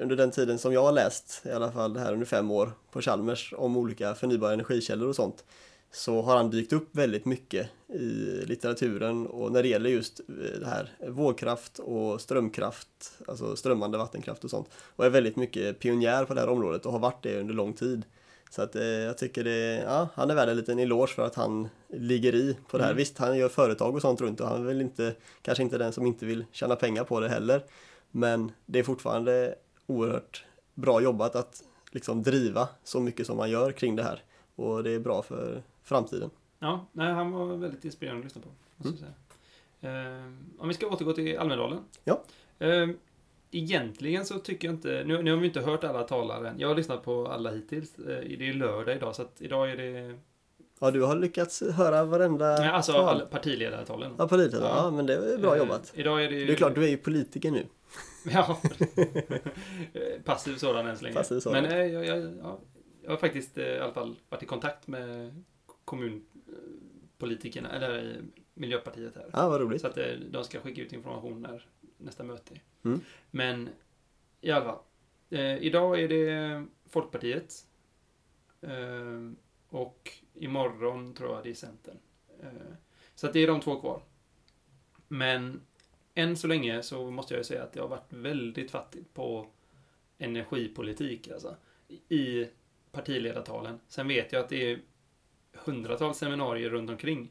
under den tiden som jag har läst, i alla fall här under fem år på Chalmers, om olika förnybara energikällor och sånt, så har han dykt upp väldigt mycket i litteraturen och när det gäller just eh, det här vågkraft och strömkraft, alltså strömmande vattenkraft och sånt. Och är väldigt mycket pionjär på det här området och har varit det under lång tid. Så att eh, jag tycker det, ja, han är värd en liten eloge för att han ligger i på det här. Mm. Visst, han gör företag och sånt runt och han är väl inte, kanske inte den som inte vill tjäna pengar på det heller. Men det är fortfarande oerhört bra jobbat att liksom driva så mycket som man gör kring det här. Och det är bra för framtiden. Ja, nej, han var väldigt inspirerande att lyssna på. Måste Mm. säga. Eh, om vi ska återgå till Almedalen. Ja. Eh, egentligen så tycker jag inte, nu, nu har vi inte hört alla talare än. Jag har lyssnat på alla hittills. Eh, det är lördag idag, så att idag är det... Ja, du har lyckats höra varenda Nej, alltså tal. partiledartalen. Ja, lite. Ja. Ja. men det är bra Eh, jobbat. Idag är det ju... Det är klart, du är ju politiker nu. Ja. Eh, Passiv sådan än så länge. Passiv sådan. Men eh, jag, jag, ja, jag har faktiskt eh, i alla fall varit i kontakt med kommunpolitikerna, eller Miljöpartiet här. Ja, vad roligt. Så att de ska skicka ut information när nästa möte. Mm. Men i alla fall. Eh, idag är det Folkpartiet. Eh, och imorgon tror jag det är Centern. Eh, så att det är de två kvar. Men än så länge så måste jag ju säga att det har varit väldigt fattigt på energipolitik alltså. I partiledartalen. Sen vet jag att det är hundratals seminarier runt omkring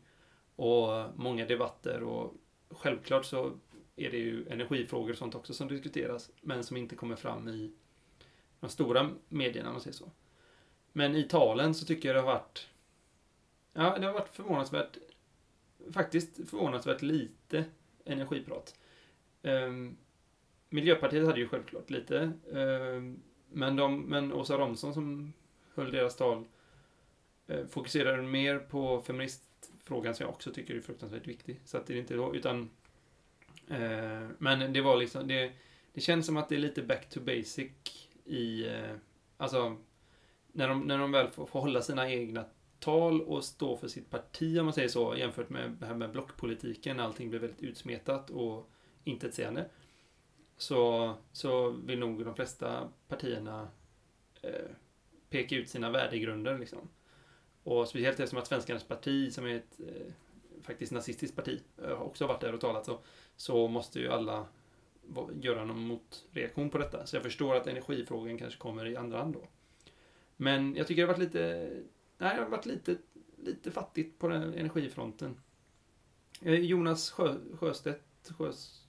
och många debatter och självklart så är det ju energifrågor och sånt också som diskuteras men som inte kommer fram i de stora medierna om man säger så. Men i talen så tycker jag det har varit ja, det har varit förvånansvärt faktiskt förvånansvärt lite energiprat. Um, Miljöpartiet hade ju självklart lite um, men, de, men Åsa Romson som höll deras tal uh, fokuserade mer på feministfrågan som jag också tycker är fruktansvärt viktig. Så att det är inte då, utan Uh, men det var liksom, det, det känns som att det är lite back to basic i, uh, alltså när de, när de väl får, får hålla sina egna tal och stå för sitt parti om man säger så jämfört med det här med blockpolitiken, allting blir väldigt utsmetat och intetsägande. Så, så vill nog de flesta partierna eh, peka ut sina värdegrunder liksom. Och speciellt eftersom att Svenskarnas parti, som är ett eh, faktiskt nazistiskt parti, eh, har också varit där och talat så, så måste ju alla göra någon motreaktion på detta. Så jag förstår att energifrågan kanske kommer i andra hand då. Men jag tycker det har varit lite, nej, det har varit lite, lite fattigt på den energifronten. Eh, Jonas Sjö, Sjöstedt, Sjös,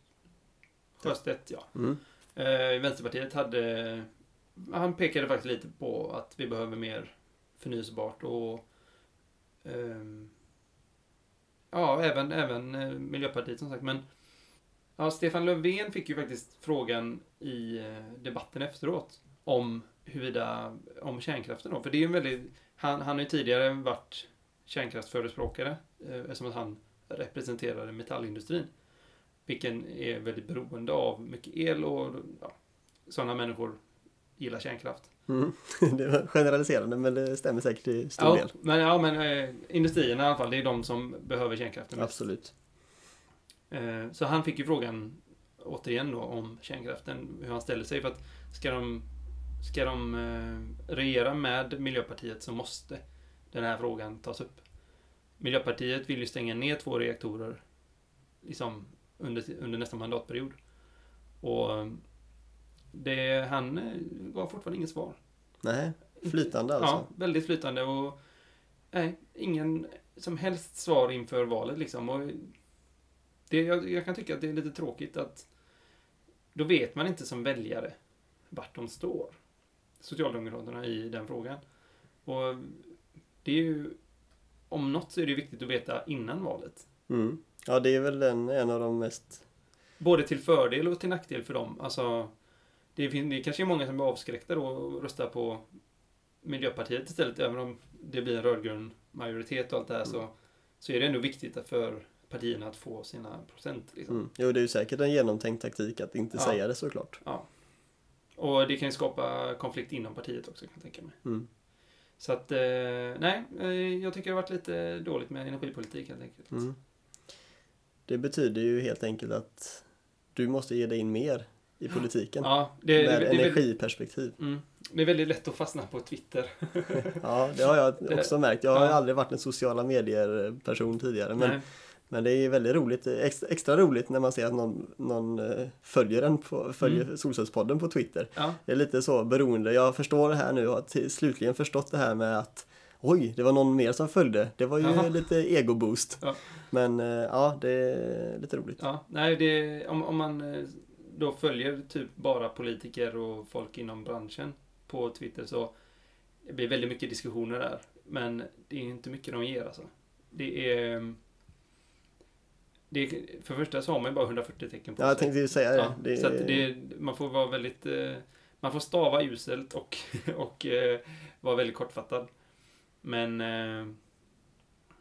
Sjöstedt, ja. Mm. Eh, Vänsterpartiet hade... Han pekade faktiskt lite på att vi behöver mer förnyelsebart och... ehm, ja, även, även eh, Miljöpartiet som sagt. Men ja, Stefan Löfven fick ju faktiskt frågan i debatten efteråt om huruvida, om kärnkraften då. För det är ju en väldigt... Han, han har ju tidigare varit kärnkraftsförespråkare eh, eftersom att han representerade metallindustrin. Vilken är väldigt beroende av mycket el och ja, sådana människor gillar kärnkraft. Mm. Det var generaliserande men det stämmer säkert till stor Ja, del. men, ja, men eh, industrierna i alla fall, det är de som behöver kärnkraften mest. Absolut. Eh, så han fick ju frågan återigen då om kärnkraften, hur han ställer sig. För att ska de, ska de eh, regera med Miljöpartiet så måste den här frågan tas upp. Miljöpartiet vill ju stänga ner två reaktorer liksom under, under nästa mandatperiod. Och det, han eh, gav fortfarande inget svar. Nej, flytande alltså. Ja, väldigt flytande och nej, ingen som helst svar inför valet liksom. Och det, jag, jag kan tycka att det är lite tråkigt att då vet man inte som väljare vart de står. Socialdemokraterna i den frågan. Och det är ju, om något så är det viktigt att veta innan valet. Mm. Ja, det är väl en, en av de mest... Både till fördel och till nackdel för dem. Alltså, det, finns, det kanske är många som blir avskräckta då och röstar på Miljöpartiet istället, även om det blir en rödgrön majoritet och allt det här så, så är det ändå viktigt för partierna att få sina procent. Liksom. Mm. Jo, det är ju säkert en genomtänkt taktik att inte Ja. säga det såklart. Ja. Och det kan ju skapa konflikt inom partiet också kan jag tänka mig. Mm. Så att, eh, nej, eh, jag tycker det har varit lite dåligt med energipolitik helt enkelt. Mm. Det betyder ju helt enkelt att du måste ge dig in mer i politiken. Ja, det, det, med det, väldigt, energiperspektiv. mm, det är väldigt lätt att fastna på Twitter. Ja, det har jag Det- också märkt. Jag har ja. aldrig varit en sociala medier-person tidigare. Men, Nej. Men det är väldigt roligt, extra, extra roligt när man ser att någon, någon eh, följer, en på, följer Mm. Solcellspodden på Twitter. Ja, Det är lite så beroende. Jag förstår det här nu och har till, slutligen förstått det här med att Oj, det var någon mer som följde. Det var ju Jaha. lite ego-boost. Ja. Men eh, ja, det är lite roligt. ja, nej, det, om, om man eh, då följer typ bara politiker och folk inom branschen på Twitter så det blir väldigt mycket diskussioner där. Men det är inte mycket de ger alltså. Det är... Det för det första så har man ju bara 140 tecken på Ja, jag sig. tänkte ju säga det. Ja, det Så det, man får vara väldigt... Eh, man får stava uselt och, och eh, vara väldigt kortfattad. Men... Eh,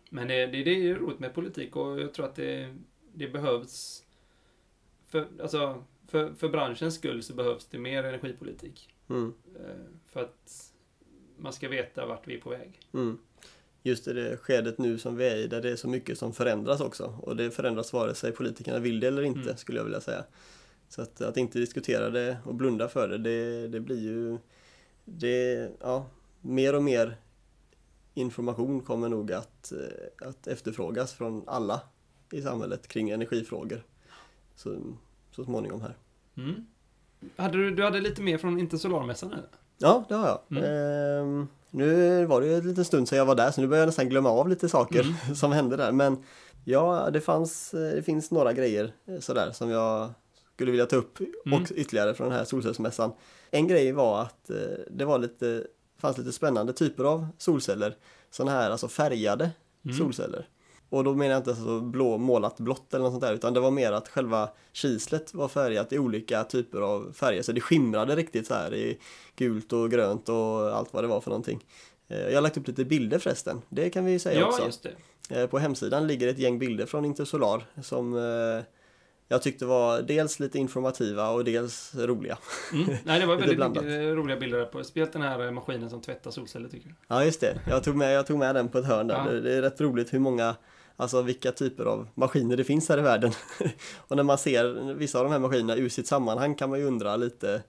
men det, det, det är roligt med politik och jag tror att det, det behövs... För, alltså, för, för branschens skull så behövs det mer energipolitik. mm, för att man ska veta vart vi är på väg. mm. Just i det skedet nu som vi är i, där det är så mycket som förändras också. Och det förändras vare sig politikerna vill det eller inte, Mm. skulle jag vilja säga. Så att, att inte diskutera det och blunda för det, det, det blir ju... Det, ja, mer och mer information kommer nog att, eh, att efterfrågas från alla i samhället kring energifrågor. Så, så småningom här. Mm. Hade du, du hade lite mer från Inte Solarmässan eller? Ja, det har jag. Mm. Ehm, nu var det ju en liten stund sedan jag var där så nu börjar jag nästan glömma av lite saker Mm. som hände där. Men ja, det, fanns, eh, det finns några grejer eh, sådär som jag skulle vilja ta upp Mm. och ytterligare från den här solcellsmässan. En grej var att eh, det var lite, fanns lite spännande typer av solceller. Sådana här alltså färgade Mm. solceller. Och då menar jag inte så blå, målat blått eller något sånt där utan det var mer att själva kislet var färgat i olika typer av färger så det skimrade riktigt så här i gult och grönt och allt vad det var för någonting. Eh, Jag har lagt upp lite bilder förresten, det kan vi ju säga Ja, också. Eh, På hemsidan ligger ett gäng bilder från Intersolar som eh, jag tyckte var dels lite informativa och dels roliga. Mm. Nej, det var väldigt blandat. mycket roliga bilder på. Speciellt den här eh, maskinen som tvättar solceller tycker jag. Ja just det, jag tog med, jag tog med den på ett hörn där. Ja. Det, är rätt roligt hur många, alltså vilka typer av maskiner det finns här i världen. och när man ser vissa av de här maskinerna ur sitt sammanhang kan man ju undra lite eh,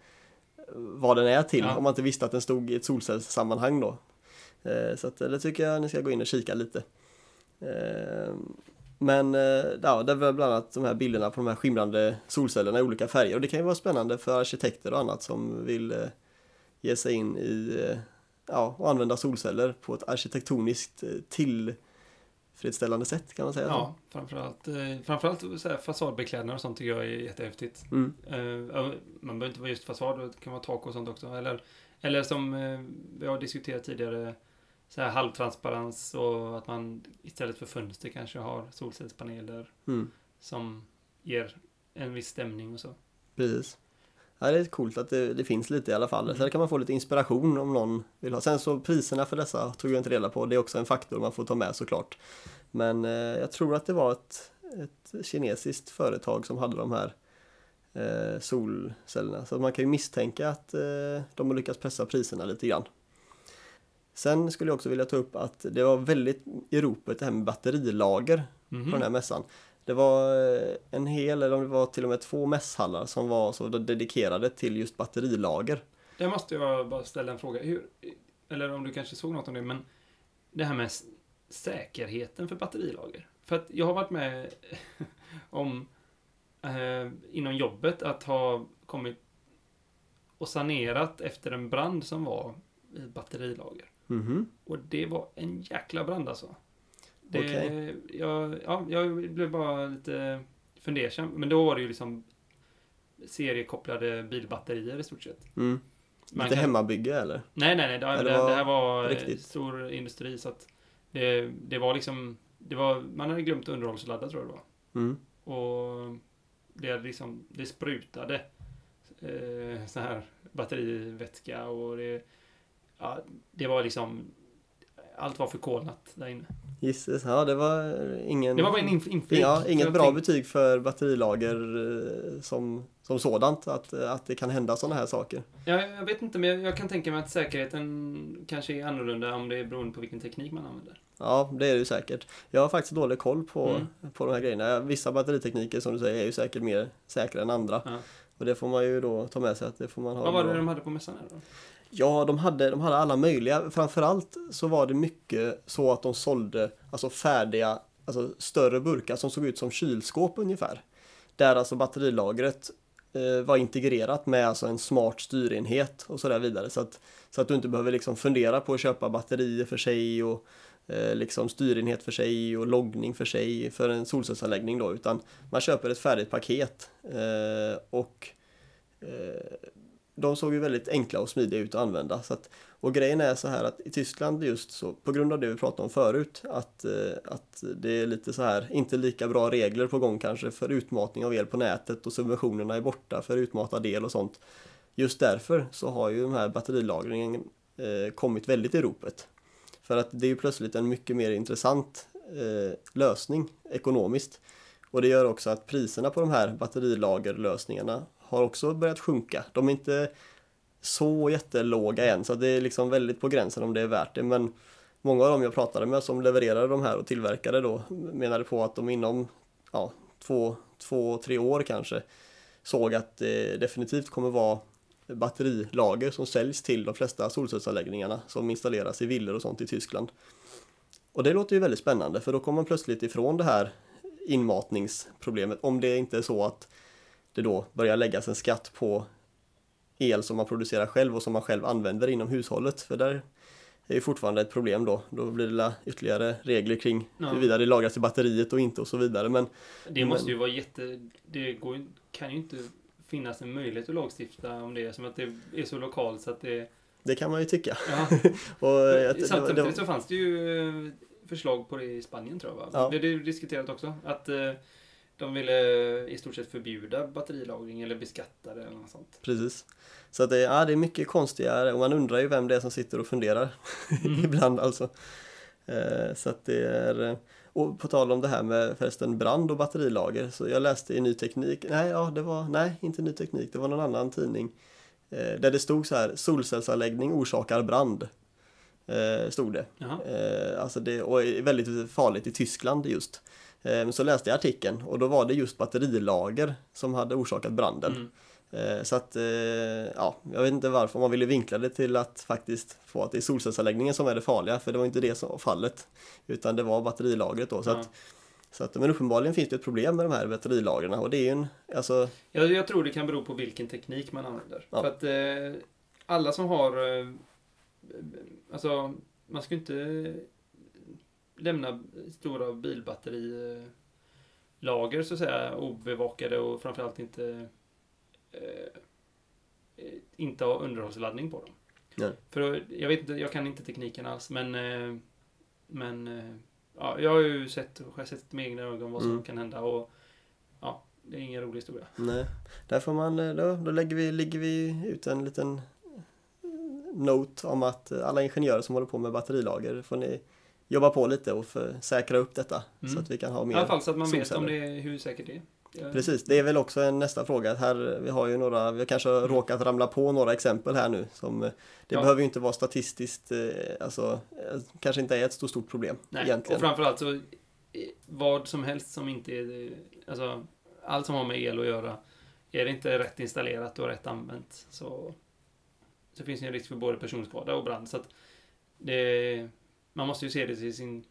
vad den är till Ja. om man inte visste att den stod i ett solcellssammanhang då. Eh, Så att eh, det tycker jag ni ska gå in och kika lite. Men eh, ja, det var bland annat de här bilderna på de här skimrande solcellerna i olika färger och det kan ju vara spännande för arkitekter och annat som vill eh, ge sig in i eh, ja, och använda solceller på ett arkitektoniskt tillfredsställande sätt kan man säga. Ja, framförallt, framförallt så här fasadbeklädnad och sånt tycker jag är jättehäftigt. Mm. Man behöver inte vara just fasad, det kan vara tak och sånt också. Eller, eller som vi har diskuterat tidigare, så här halvtransparens och att man istället för fönster kanske har solcellspaneler Mm. som ger en viss stämning och så. Precis. Ja, det är coolt att det, det finns lite i alla fall. Mm. Så där kan man få lite inspiration om någon vill ha. Sen så priserna för dessa tog jag inte reda på. Det är också en faktor man får ta med såklart. Men eh, jag tror att det var ett, ett kinesiskt företag som hade de här eh, solcellerna. Så man kan ju misstänka att eh, de har lyckats pressa priserna lite grann. Sen skulle jag också vilja ta upp att det var väldigt i ropet det här med batterilager Mhm. på den här mässan. Det var eh, en hel, eller om det var till och med två mässhallar som var så dedikerade till just batterilager. Där måste jag bara ställa en fråga. Hur, eller om du kanske såg något om det, men det här med säkerheten för batterilager. För att jag har varit med om eh, inom jobbet att ha kommit och sanerat efter en brand som var i batterilager. Mhm. Och det var en jäkla brand alltså. Det, Okej. jag, ja, jag blev bara lite fundersam. Men då var det ju liksom seriekopplade bilbatterier i stort sett. Mm. Man Lite kan- hemmabygge eller? Nej, nej, nej. Det, det, det det här var riktigt. stor industri så att det, det var liksom, det var, man hade glömt underhållsladda tror jag det var. Mm. Och det liksom, det sprutade eh, så här batterivätska och det, ja, det var liksom, allt var förkolnat där inne. Gisses, ja det var ingen... Det var bara en inf- inflik. Ja, inget bra betyg för batterilager eh, som, som sådant, att, att det kan hända sådana här saker. Ja, jag vet inte, men jag, jag kan tänka mig att säkerheten kanske är annorlunda om det är beroende på vilken teknik man använder. Ja, det är det ju säkert. Jag har faktiskt dålig koll på, Mm. på de här grejerna. Vissa batteritekniker som du säger är ju säkert mer säkra än andra. Ja. Och det får man ju då ta med sig att det får man ha. Vad var det de hade på mässan här då? Ja, de hade, de hade alla möjliga. Framförallt så var det mycket så att de sålde alltså färdiga, alltså större burkar som såg ut som kylskåp ungefär. Där alltså batterilagret eh, var integrerat med alltså en smart styrenhet och sådär vidare. Så att, så att du inte behöver liksom fundera på att köpa batterier för sig och eh, liksom styrenhet för sig och loggning för sig för en solcellsanläggning då. Utan man köper ett färdigt paket eh, och eh, de såg ju väldigt enkla och smidiga ut att använda. Så att, och grejen är så här att i Tyskland just så, på grund av det vi pratade om förut, att, eh, att det är lite så här, inte lika bra regler på gång kanske för utmatning av el på nätet och subventionerna är borta för utmatad el och sånt. Just därför så har ju den här batterilagringen eh, kommit väldigt i ropet. För att det är ju plötsligt en mycket mer intressant eh, lösning ekonomiskt. Och det gör också att priserna på de här batterilagerlösningarna har också börjat sjunka. De är inte så jättelåga än så det är liksom väldigt på gränsen om det är värt det. Men många av dem jag pratade med som levererade de här och tillverkade då menade på att de inom ja, två, två, tre år kanske såg att det definitivt kommer vara batterilager som säljs till de flesta solcellsanläggningarna som installeras i villor och sånt i Tyskland. Och det låter ju väldigt spännande för då kommer man plötsligt ifrån det här inmatningsproblemet om det inte är så att det då börjar läggas en skatt på el som man producerar själv och som man själv använder inom hushållet. För där är ju fortfarande ett problem då. Då blir det ytterligare regler kring Ja. huruvida det lagras i batteriet och inte och så vidare. Men Det Men- måste ju vara jätte... Det går, kan ju inte finnas en möjlighet att lagstifta om det som att det är så lokalt så att det... det kan man ju tycka. Ja. Och jag, det, Samtidigt det, det, så fanns det ju eh, förslag på det i Spanien tror jag va? Ja. Det är ju diskuterat också. Att eh, de ville i stort sett förbjuda batterilagring eller beskatta det eller något sånt. precis. Så att det, ja, det är mycket konstigare och man undrar ju vem det är som sitter och funderar Mm. ibland alltså. Eh, så att det är... Och på tal om det här med förresten brand och batterilager så jag läste i Ny Teknik, nej ja det var, nej inte Ny Teknik, det var någon annan tidning eh, där det stod så här solcellsanläggning orsakar brand. Eh, stod det. Jaha. Alltså det och är väldigt farligt i Tyskland just. Eh, men så läste jag artikeln och då var det just batterilager som hade orsakat branden. Mm. Eh, Så att, eh, ja, jag vet inte varför man ville vinkla det till att faktiskt få att det är solcellsanläggningen som är det farliga, för det var inte det som var fallet. Utan det var batterilagret då. Så Ja. att, så att, men uppenbarligen finns det ett problem med de här batterilagren och det är ju en, alltså, Jag, jag tror det kan bero på vilken teknik man använder. Ja. För att eh, alla som har... Eh, alltså, man ska inte lämna stora bilbatterilager så att säga obevakade och framförallt inte eh, eh, inte ha underhållsladdning på dem. Nej. För jag vet inte, jag kan inte tekniken alls men eh, men eh, ja, jag har ju sett, jag har sett med egna ögon vad som Mm. kan hända och ja, det är ingen rolig historia. nej. Där får man, eh, då, då lägger vi, ligger vi ut en liten note om att eh, alla ingenjörer som håller på med batterilager får ni jobba på lite och säkra upp detta Mm. så att vi kan ha I mer alla fall så att man vet om solceller. det är, hur säkert det är. Precis, det är väl också en nästa fråga. Här, vi har ju några, vi har kanske har råkat ramla på några exempel här nu. Som, eh, det Ja. behöver ju inte vara statistiskt, eh, alltså eh, kanske inte är ett så stort problem Nej, egentligen. och framförallt så vad som helst som inte är, alltså allt som har med el att göra, är det inte rätt installerat och rätt använt så, så finns det en risk för både personskada och brand. Så att det, man måste ju se det till sin...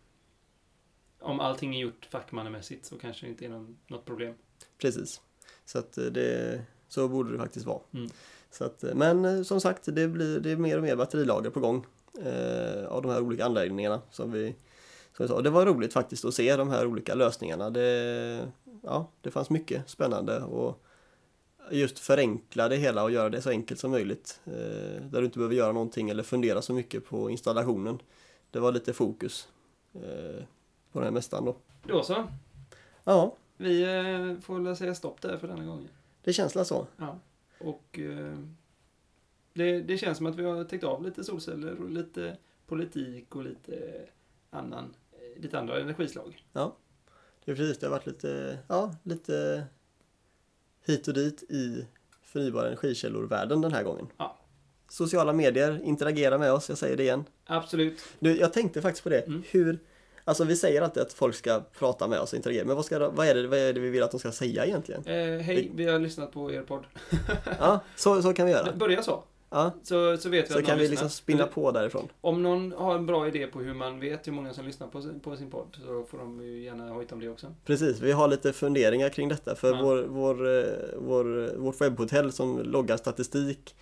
Om allting är gjort fackmannamässigt så kanske det inte är någon, något problem. Precis. Så att eh, det, så borde det faktiskt vara. Mm. Så att, eh, men eh, som sagt, det blir det är mer och mer batterilager på gång eh, av de här olika anläggningarna som vi, som vi sa. Det var roligt faktiskt att se de här olika lösningarna. Det, ja, det fanns mycket spännande och just förenkla det hela och göra det så enkelt som möjligt. Eh, där du inte behöver göra någonting eller fundera så mycket på installationen. Det var lite fokus eh, på den här mästaren då. Då så. Ja, Vi eh, får väl säga stopp där för denna gången. det känns väl så. Ja. Och eh, det, det känns som att vi har täckt av lite solceller och lite politik och lite annan, eh, lite andra energislag. Det är precis, det har varit lite, ja, lite hit och dit i förnybara energikällor-världen den här gången. Ja. Sociala medier, interagera med oss, jag säger det igen. Absolut. Du, jag tänkte faktiskt på det, Mm. hur, alltså vi säger alltid att folk ska prata med oss och interagera, men vad, ska, vad, är det, vad är det vi vill att de ska säga egentligen? Eh, hej, vi har lyssnat på er podd. Ja, så, så kan vi göra. Börja så. Ja, Så, så vet vi så att kan vi lyssnar. liksom spinna på därifrån. Om någon har en bra idé på hur man vet hur många som lyssnar på sin, på sin podd så får de ju gärna hojta om det också. Precis, vi har lite funderingar kring detta för Ja. vår, vår, eh, vår, vårt webbhotell som loggar statistik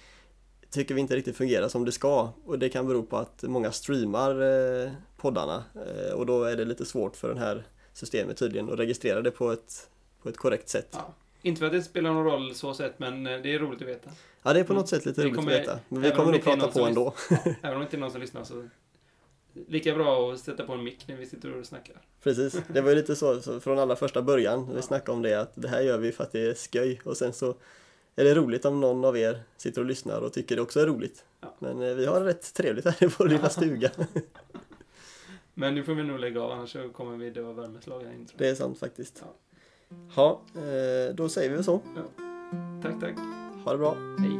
tycker vi inte riktigt fungerar som det ska och det kan bero på att många streamar eh, poddarna eh, och då är det lite svårt för det här systemet tydligen att registrera det på ett, på ett korrekt sätt. Ja. Inte för att det spelar någon roll så sett, men eh, det är roligt att veta. Ja, det är på något sätt lite Vi roligt kommer- att veta. Men vi kommer det nog prata på ändå. Även om det inte är någon som lyssnar så lika bra att sätta på en mick när vi sitter och snackar. Precis, det var ju lite så, så från allra första början. Vi Ja. snackade om det att det här gör vi för att det är sköj och sen så är det roligt om någon av er sitter och lyssnar och tycker det också är roligt. Ja. Men eh, vi har rätt trevligt här i vår lilla stuga. Men nu får vi nog lägga av, annars så kommer vi dö av värmeslag här inne. Det är sant faktiskt. Ja. Ja, eh, då säger vi så. Tack, tack. Ha det bra. Hej.